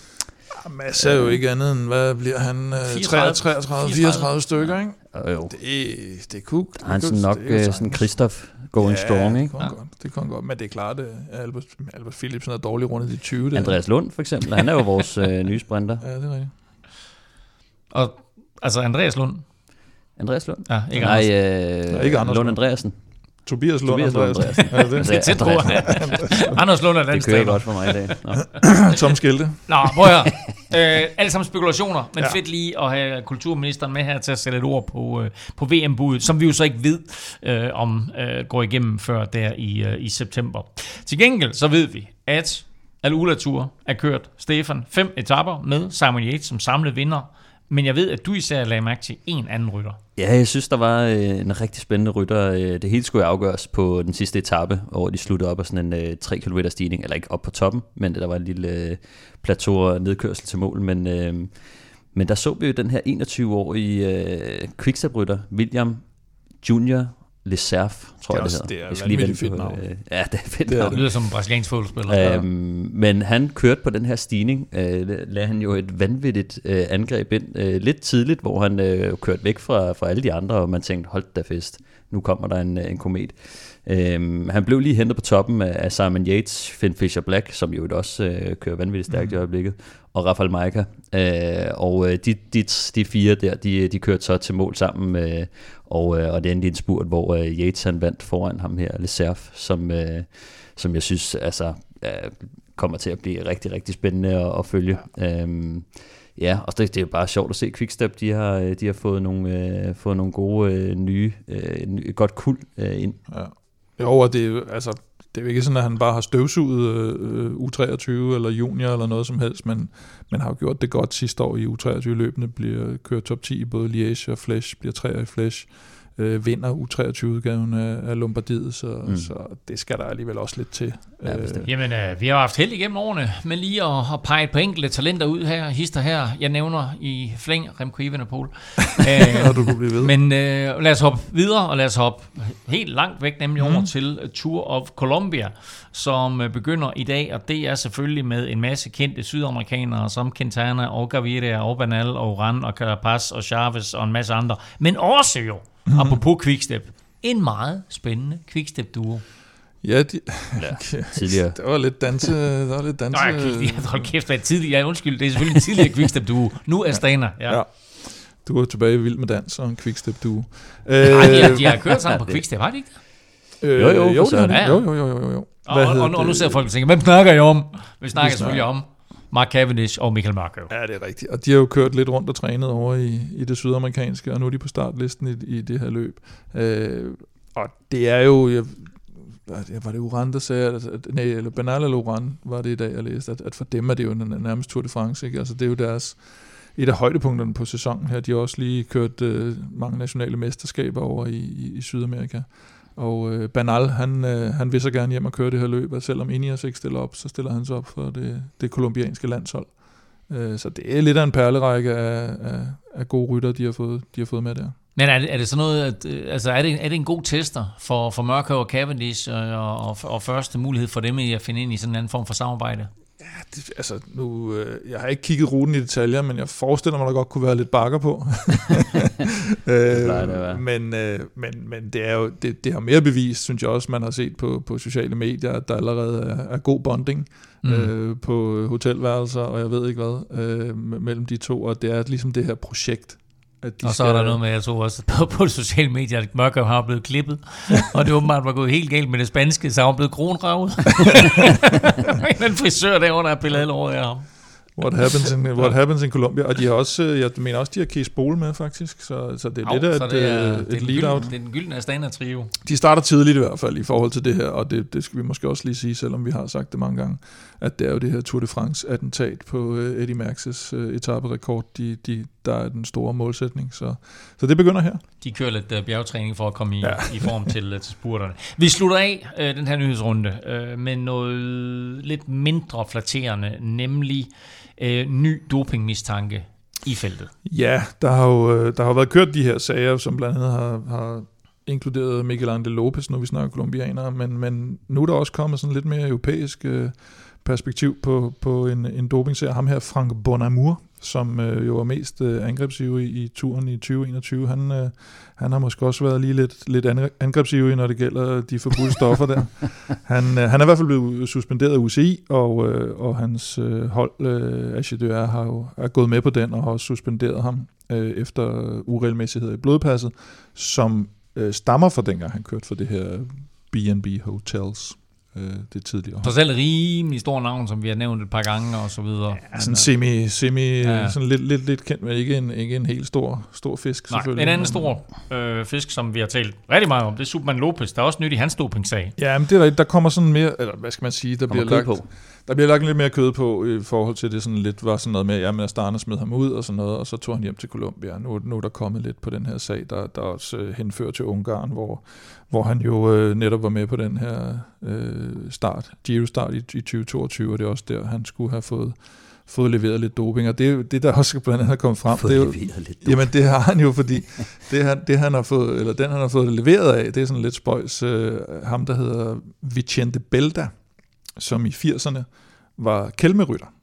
Mads er jo ikke andet end, hvad bliver han? 33, 33 34 stykker, ikke? Jo, jo. Det, det kunne... Er han sådan nok det er sådan Christoph going ja, strong, ikke? Det kunne, ja. godt, det kunne godt, men det er klart, at Albert, Albert Philipsen er dårlig rundt i de 20. Der. Andreas Lund for eksempel, han er jo vores øh, nye sprinter. Ja, det er rigtigt. Og altså Andreas Lund? Andreas Lund? Ja, ikke Nej, Anders. øh, Nej, ikke Anders Lund Andreasen. Tobias Lund Tobias Lund Andreasen. Andreasen. Er det det? Er tæt på. Anders Lund er den Det kører godt for mig i dag. Nå. Tom Skilte. Nå, prøv at høre. øh, alle sammen spekulationer, men Ja. fedt lige at have kulturministeren med her til at sætte et ord på, øh, på VM-budet, som vi jo så ikke ved, øh, om øh, går igennem før der i, øh, i september. Til gengæld så ved vi, at Al Tour er kørt. Stefan, fem etapper med Simon Yates som samlet vinder. Men jeg ved, at du især lagde mærke til en anden rytter. Ja, jeg synes, der var øh, en rigtig spændende rytter. Øh, det hele skulle afgøres på den sidste etape, hvor de sluttede op af sådan en øh, 3 km stigning, eller ikke op på toppen, men der var en lille øh, plateau og nedkørsel til mål. Men, øh, men der så vi jo den her 21-årige øh, quickstep-rytter, William Junior Leserf, tror Det er jeg også- det det hedder. er Jeg skal lige vente fedt navn. øh, Ja, det er fedt Det er navn. Det lyder som en brasiliansk fodboldspiller. Øhm, men han kørte på den her stigning, øh, lagde han jo et vanvittigt øh, angreb ind øh, lidt tidligt, hvor han øh, kørte væk fra, fra alle de andre, og man tænkte, hold da fest, nu kommer der en, en komet. Øhm, han blev lige hentet på toppen af, af Simon Yates, Finn Fisher Black, som jo også øh, kører vanvittigt stærkt mm. i øjeblikket, og Rafael Maika. Øh, og øh, de, de, de fire der, de, de kørte så til mål sammen, øh, og, øh, og det endte i en spurt, hvor øh, Yates han vandt foran ham her, Leserf, som, øh, som jeg synes altså, øh, kommer til at blive rigtig, rigtig spændende at, at følge. Øhm, ja, og det, det er bare sjovt at se Quickstep, de har, øh, de har fået nogle, øh, fået nogle gode øh, nye, øh, et godt kul øh, ind. Ja. Jo, og det er altså, det er jo ikke sådan, at han bare har støvsuget øh, U23 eller junior eller noget som helst, men man har jo gjort det godt sidste år i U23-løbende, bliver kørt top 10 i både Liège og Flash, bliver 3 i Flash øh, vinder U23-udgaven af, af Lombardiet, så, mm. Mm. så det skal der alligevel også lidt til. Ja, bestemt. Jamen, øh, vi har haft held igennem årene, men lige at, at pege par enkelte talenter ud her, hister her, jeg nævner i flæng Remco Evenepoel. øh, og du kunne blive ved. men øh, lad os hoppe videre, og lad os hoppe helt langt væk, nemlig Mhm. over til Tour of Colombia, som øh, begynder i dag, og det er selvfølgelig med en masse kendte sydamerikanere, som Quintana og Gaviria og Bernal og Oran og Carapaz og Chavez og en masse andre, men også jo, Mhm. apropos Quickstep, en meget spændende Quickstep-duo. Ja, de, Ja, tidligere. der var lidt danse, der var lidt danse. Nå, jeg, jeg, hold kæft, hvad er tidligere, ja, undskyld, det er selvfølgelig en tidligere Quickstep duo. Nu er Stana, ja. Ja. Du var tilbage i Vild med Dans og en quickstep duo. Ej, de, har, de har kørt sammen på Quickstep, har de ikke det? Øh, Jo, jo, jo, det jo, jo, jo, jo, jo. Og, og, og, nu det? ser folk og tænker, hvem snakker I om? Vi snakker snakker- selvfølgelig om Mark Cavendish og Michael Marko. Ja, det er rigtigt. Og de har jo kørt lidt rundt og trænet over i, i det sydamerikanske, og nu er de på startlisten i, i det her løb. Øh, og det er jo... Jeg, var det Uran, der sagde, at, at nej, eller Bernal eller Uran var det i dag, jeg læste, at, at for dem er det jo n- nærmest Tour de France, ikke? Altså det er jo deres, et af højdepunkterne på sæsonen her. De har også lige kørt øh, mange nationale mesterskaber over i, i, i Sydamerika. Og øh, Banal, han, øh, han vil så gerne hjem og køre det her løb, og selvom Ineos ikke stiller op, så stiller han sig op for det, det kolumbianske landshold. Øh, så det er lidt af en perlerække af, af, af gode rytter, de har fået, de har fået med der. Men er det, er det sådan noget, at, øh, altså er det, er det en god tester for, for Mørkøv og Cavendish, øh, og, og, og første mulighed for dem i at finde ind i sådan en anden form for samarbejde? Det, altså nu, øh, jeg har ikke kigget ruten i detaljer, men jeg forestiller mig, der godt kunne være lidt bakker på. øh, det men, øh, men, men det er jo det, det har mere bevist, synes jeg også, man har set på, på sociale medier, at der allerede er, er god bonding mm. øh, på hotelværelser, og jeg ved ikke hvad, øh, mellem de to, og det er ligesom det her projekt, at de og så er der noget med, jeg tror også, på, på sociale medier, at Mørkøv har blevet klippet, og det åbenbart var gået helt galt med det spanske, så han blevet kronravet. en frisør derovre, der er billedet over af ham. What happens in, what happens in Colombia. Og de har også, øh, jeg mener også, de har Kees Bole med faktisk, så, så det er lidt af et, det er, et, et lead-out. Det er den gyldne Astana-trio. De starter tidligt i hvert fald i forhold til det her, og det, det skal vi måske også lige sige, selvom vi har sagt det mange gange, at det er jo det her Tour de France-attentat på uh, Eddie uh, etaperekord, de, de, der er den store målsætning. Så, så det begynder her. De kører lidt uh, bjergtræning for at komme i, ja. i form til, uh, til spurterne. Vi slutter af uh, den her nyhedsrunde uh, med noget lidt mindre flatterende, nemlig øh, ny dopingmistanke i feltet. Ja, der har jo øh, der har været kørt de her sager, som blandt andet har, har inkluderet Miguel Angel Lopez, når vi snakker kolumbianere, men, men nu er der også kommet sådan lidt mere europæisk øh, perspektiv på, på en, en dopingserie. Ham her, Frank Bonamour, som øh, jo var mest øh, angrebsivrig i turen i 2021, han, øh, han har måske også været lige lidt, lidt angrebsivrig, når det gælder de forbudte stoffer der. Han, øh, han er i hvert fald blevet suspenderet af UCI, og, øh, og hans øh, hold, øh, Achideur, har jo er gået med på den, og har også suspenderet ham øh, efter uregelmæssigheder i blodpasset, som øh, stammer fra dengang, han kørte for det her B&B Hotels øh, det tidligere. Så selv rimelig stor navn, som vi har nævnt et par gange og så videre. Ja, sådan semi, semi ja. sådan lidt, lidt, lidt kendt, men ikke en, ikke en helt stor, stor fisk Nej, selvfølgelig. en anden stor øh, fisk, som vi har talt rigtig meget om, det er Superman Lopez. Der er også nyt i hans dopingsag. Ja, men det er, der kommer sådan mere, eller hvad skal man sige, der bliver lagt, på. Der bliver lagt lidt mere kød på i forhold til det sådan lidt var sådan noget med, ja, men Astana smed ham ud og sådan noget, og så tog han hjem til Colombia. Nu, nu er der kommet lidt på den her sag, der, der også øh, henfører til Ungarn, hvor, hvor han jo øh, netop var med på den her øh, start, Giro-start i, i 2022, og det er også der, han skulle have fået fået leveret lidt doping, og det, det der også blandt andet er kommet frem, det er jo, lidt jamen det har han jo, fordi det, han, det han har fået, eller den han har fået leveret af, det er sådan lidt spøjs, øh, ham der hedder Vicente Belda, som i 80'erne var kælmerytter,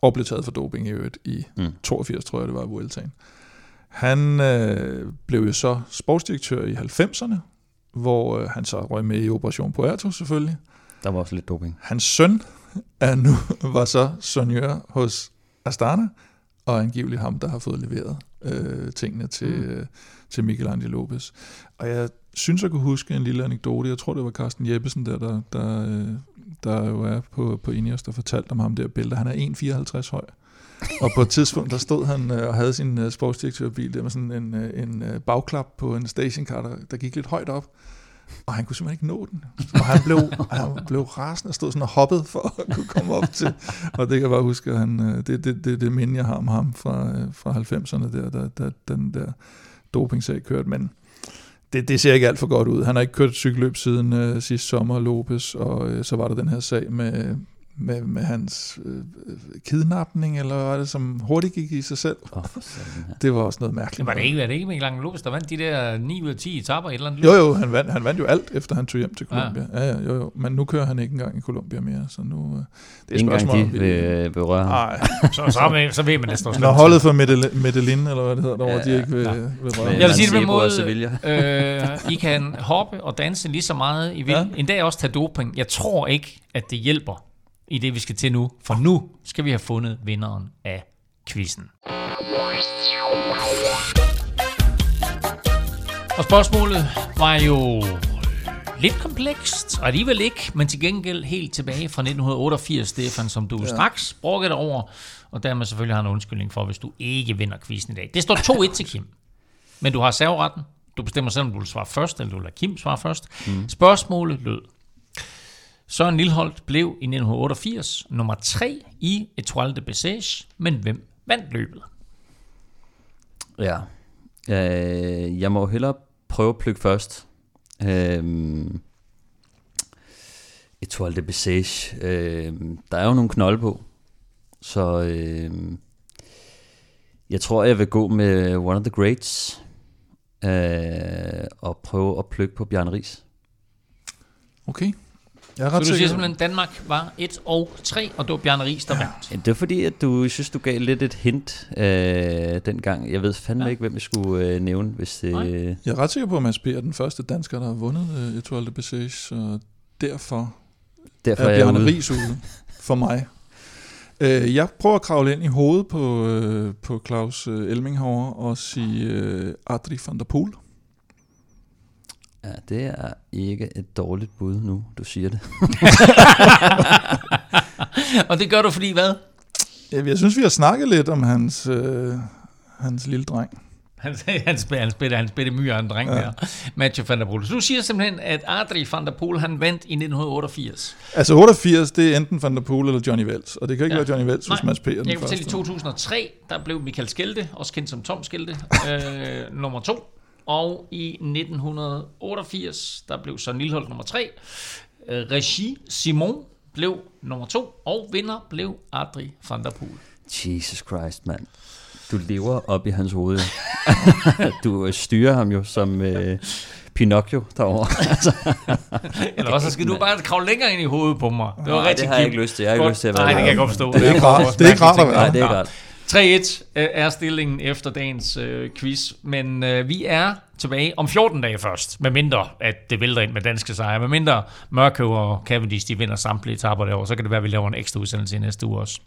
og blev taget for doping i øvrigt i mm. 82, tror jeg det var, Vueltaen. Han øh, blev jo så sportsdirektør i 90'erne, hvor øh, han så røg med i Operation Puerto selvfølgelig. Der var også lidt doping. Hans søn er nu var så sonjør hos Astana, og angiveligt ham, der har fået leveret øh, tingene til, mm. øh, til Miguel Angel Lopez. Og jeg synes, jeg kunne huske en lille anekdote. Jeg tror, det var Carsten Jeppesen, der, der, der, øh, der jo er på, på Ineos, der fortalte om ham der billede. Han er 1,54 høj. og på et tidspunkt, der stod han øh, og havde sin øh, sportsdirektørbil der med sådan en, øh, en øh, bagklap på en stationcar, der, der gik lidt højt op. Og han kunne simpelthen ikke nå den. Og han blev, han blev rasende og stod sådan og hoppede for at kunne komme op til. Og det kan jeg bare huske, at han, øh, det, det, det, det minde, jeg har om ham fra, fra 90'erne, der, der, der, den der dopingsag kørte. Men det, det ser ikke alt for godt ud. Han har ikke kørt et cykelløb siden øh, sidste sommer, Lopez, og øh, så var der den her sag med, med, med hans øh, kidnapning, eller var det, som hurtigt gik i sig selv. Oh, det var også noget mærkeligt. Var det ikke, var det ikke Mikkel Lopez, der vandt de der 9 ud af 10 etapper i et eller andet? Jo, jo, han vandt, han vandt jo alt, efter han tog hjem til Colombia. Ja. ja, ja, jo, jo. Men nu kører han ikke engang i Colombia mere, så nu... Øh, det er Ingen spørgsmål, gang de vil, vil røre Nej. så, så, så, så ved man det står Når holdet for Medellin, eller hvad det hedder, derovre, ja, de ikke vil, ja. vil røre. Jeg vil sige det med måde, øh, I kan hoppe og danse lige så meget, I vil. Ja. En dag også tage doping. Jeg tror ikke, at det hjælper i det, vi skal til nu. For nu skal vi have fundet vinderen af quizzen. Og spørgsmålet var jo lidt komplekst, og alligevel ikke, men til gengæld helt tilbage fra 1988, Stefan, som du ja. straks brugte over, og dermed selvfølgelig har en undskyldning for, hvis du ikke vinder quizzen i dag. Det står 2-1 til Kim, men du har serveretten. Du bestemmer selv, om du vil svare først, eller du vil lade Kim svare først. Mm. Spørgsmålet lød, Søren Lilleholdt blev i 1988 nummer 3 i Etoile de Bessage, men hvem vandt løbet? Ja, øh, jeg må hellere prøve at plukke først. Øh, Etoile de Bessage, øh, der er jo nogle knolde på, så øh, jeg tror, jeg vil gå med One of the Greats. øh, og prøve at plukke på Bjarne Ries. Okay. Jeg er Så ret du siger sikker. simpelthen, at Danmark var 1 og 3, og det var Bjarne Ries, der vandt. Ja, Det var fordi, at du synes, du gav lidt et hint øh, dengang. Jeg ved fandme Ja. ja. ikke, hvem jeg skulle øh, nævne, hvis det... Nej. Øh, Jeg er ret sikker på, at Mads P. er den første dansker, der har vundet øh, Etoile de Bessage, så derfor derfor er er Bjarne. Ries ude for mig. Øh, jeg prøver at kravle ind i hovedet på, øh, på Claus øh, Elminghover og sige øh, Adri van der Poel. Ja, det er ikke et dårligt bud nu, du siger det. og det gør du, fordi hvad? Jeg synes, vi har snakket lidt om hans, øh, hans lille dreng. Han, han, spiller, han, spiller, han spiller myre en dreng ja. der. Mathieu van der Poel. Så du siger simpelthen, at Adri van der Poel, han vandt i 1988. Altså 88, det er enten Van der Poel eller Johnny Vels, og det kan ikke Ja. være Johnny Vels, hvis Mads P. er den Jeg kan første. fortælle, i 2003, der blev Michael Skelte, også kendt som Tom Skelte, øh, nummer to. Og i 1988, der blev Søren Lillehold nummer tre. Øh, Regi Simon blev nummer to, og vinder blev Adri van der Poel. Jesus Christ, mand. Du lever op i hans hoved. du øh, styrer ham jo som øh, Pinocchio derovre. Eller også skal du bare kravle længere ind i hovedet på mig. Det var Nej, rigtig det har jeg ikke lyst til. Jeg har ikke Godt. lyst til at være Nej, det kan jeg godt forstå. Det er ikke rart. Det er ikke rart at være. Nej, det er ikke rart. 3-1 er stillingen efter dagens øh, quiz, men øh, vi er tilbage om 14 dage først, med mindre at det vælter ind med danske sejre, med mindre Mørkøv og Cavendish de vinder samtlige etaper derovre, så kan det være, at vi laver en ekstra udsendelse i næste uge også.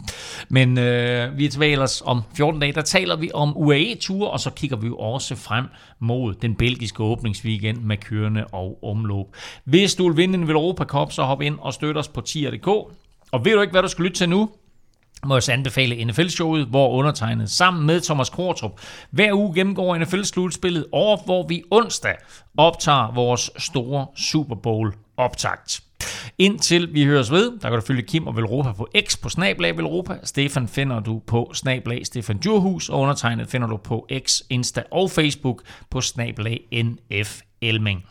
Men øh, vi er tilbage ellers om 14 dage, der taler vi om UAE-ture, og så kigger vi jo også frem mod den belgiske åbningsweekend med kørende og omløb. Hvis du vil vinde en Europa Cup, så hop ind og støt os på tier.dk. Og ved du ikke, hvad du skal lytte til nu? Må jeg så anbefale NFL-showet, hvor undertegnet sammen med Thomas Kortrup hver uge gennemgår NFL-slutspillet, og hvor vi onsdag optager vores store Super Bowl optakt. Indtil vi høres ved, der kan du følge Kim og Velropa på X på Snablag Velropa. Stefan finder du på Snablag Stefan Djurhus, og undertegnet finder du på X, Insta og Facebook på Snablag NF Elming.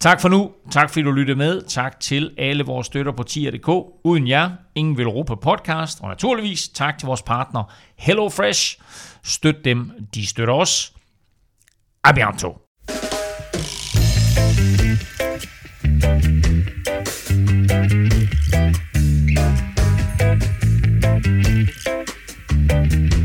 Tak for nu. Tak fordi du lyttede med. Tak til alle vores støtter på tier.dk. Uden jer, ingen vil Europa podcast. Og naturligvis tak til vores partner HelloFresh. Støt dem, de støtter os. A bientôt. Thank you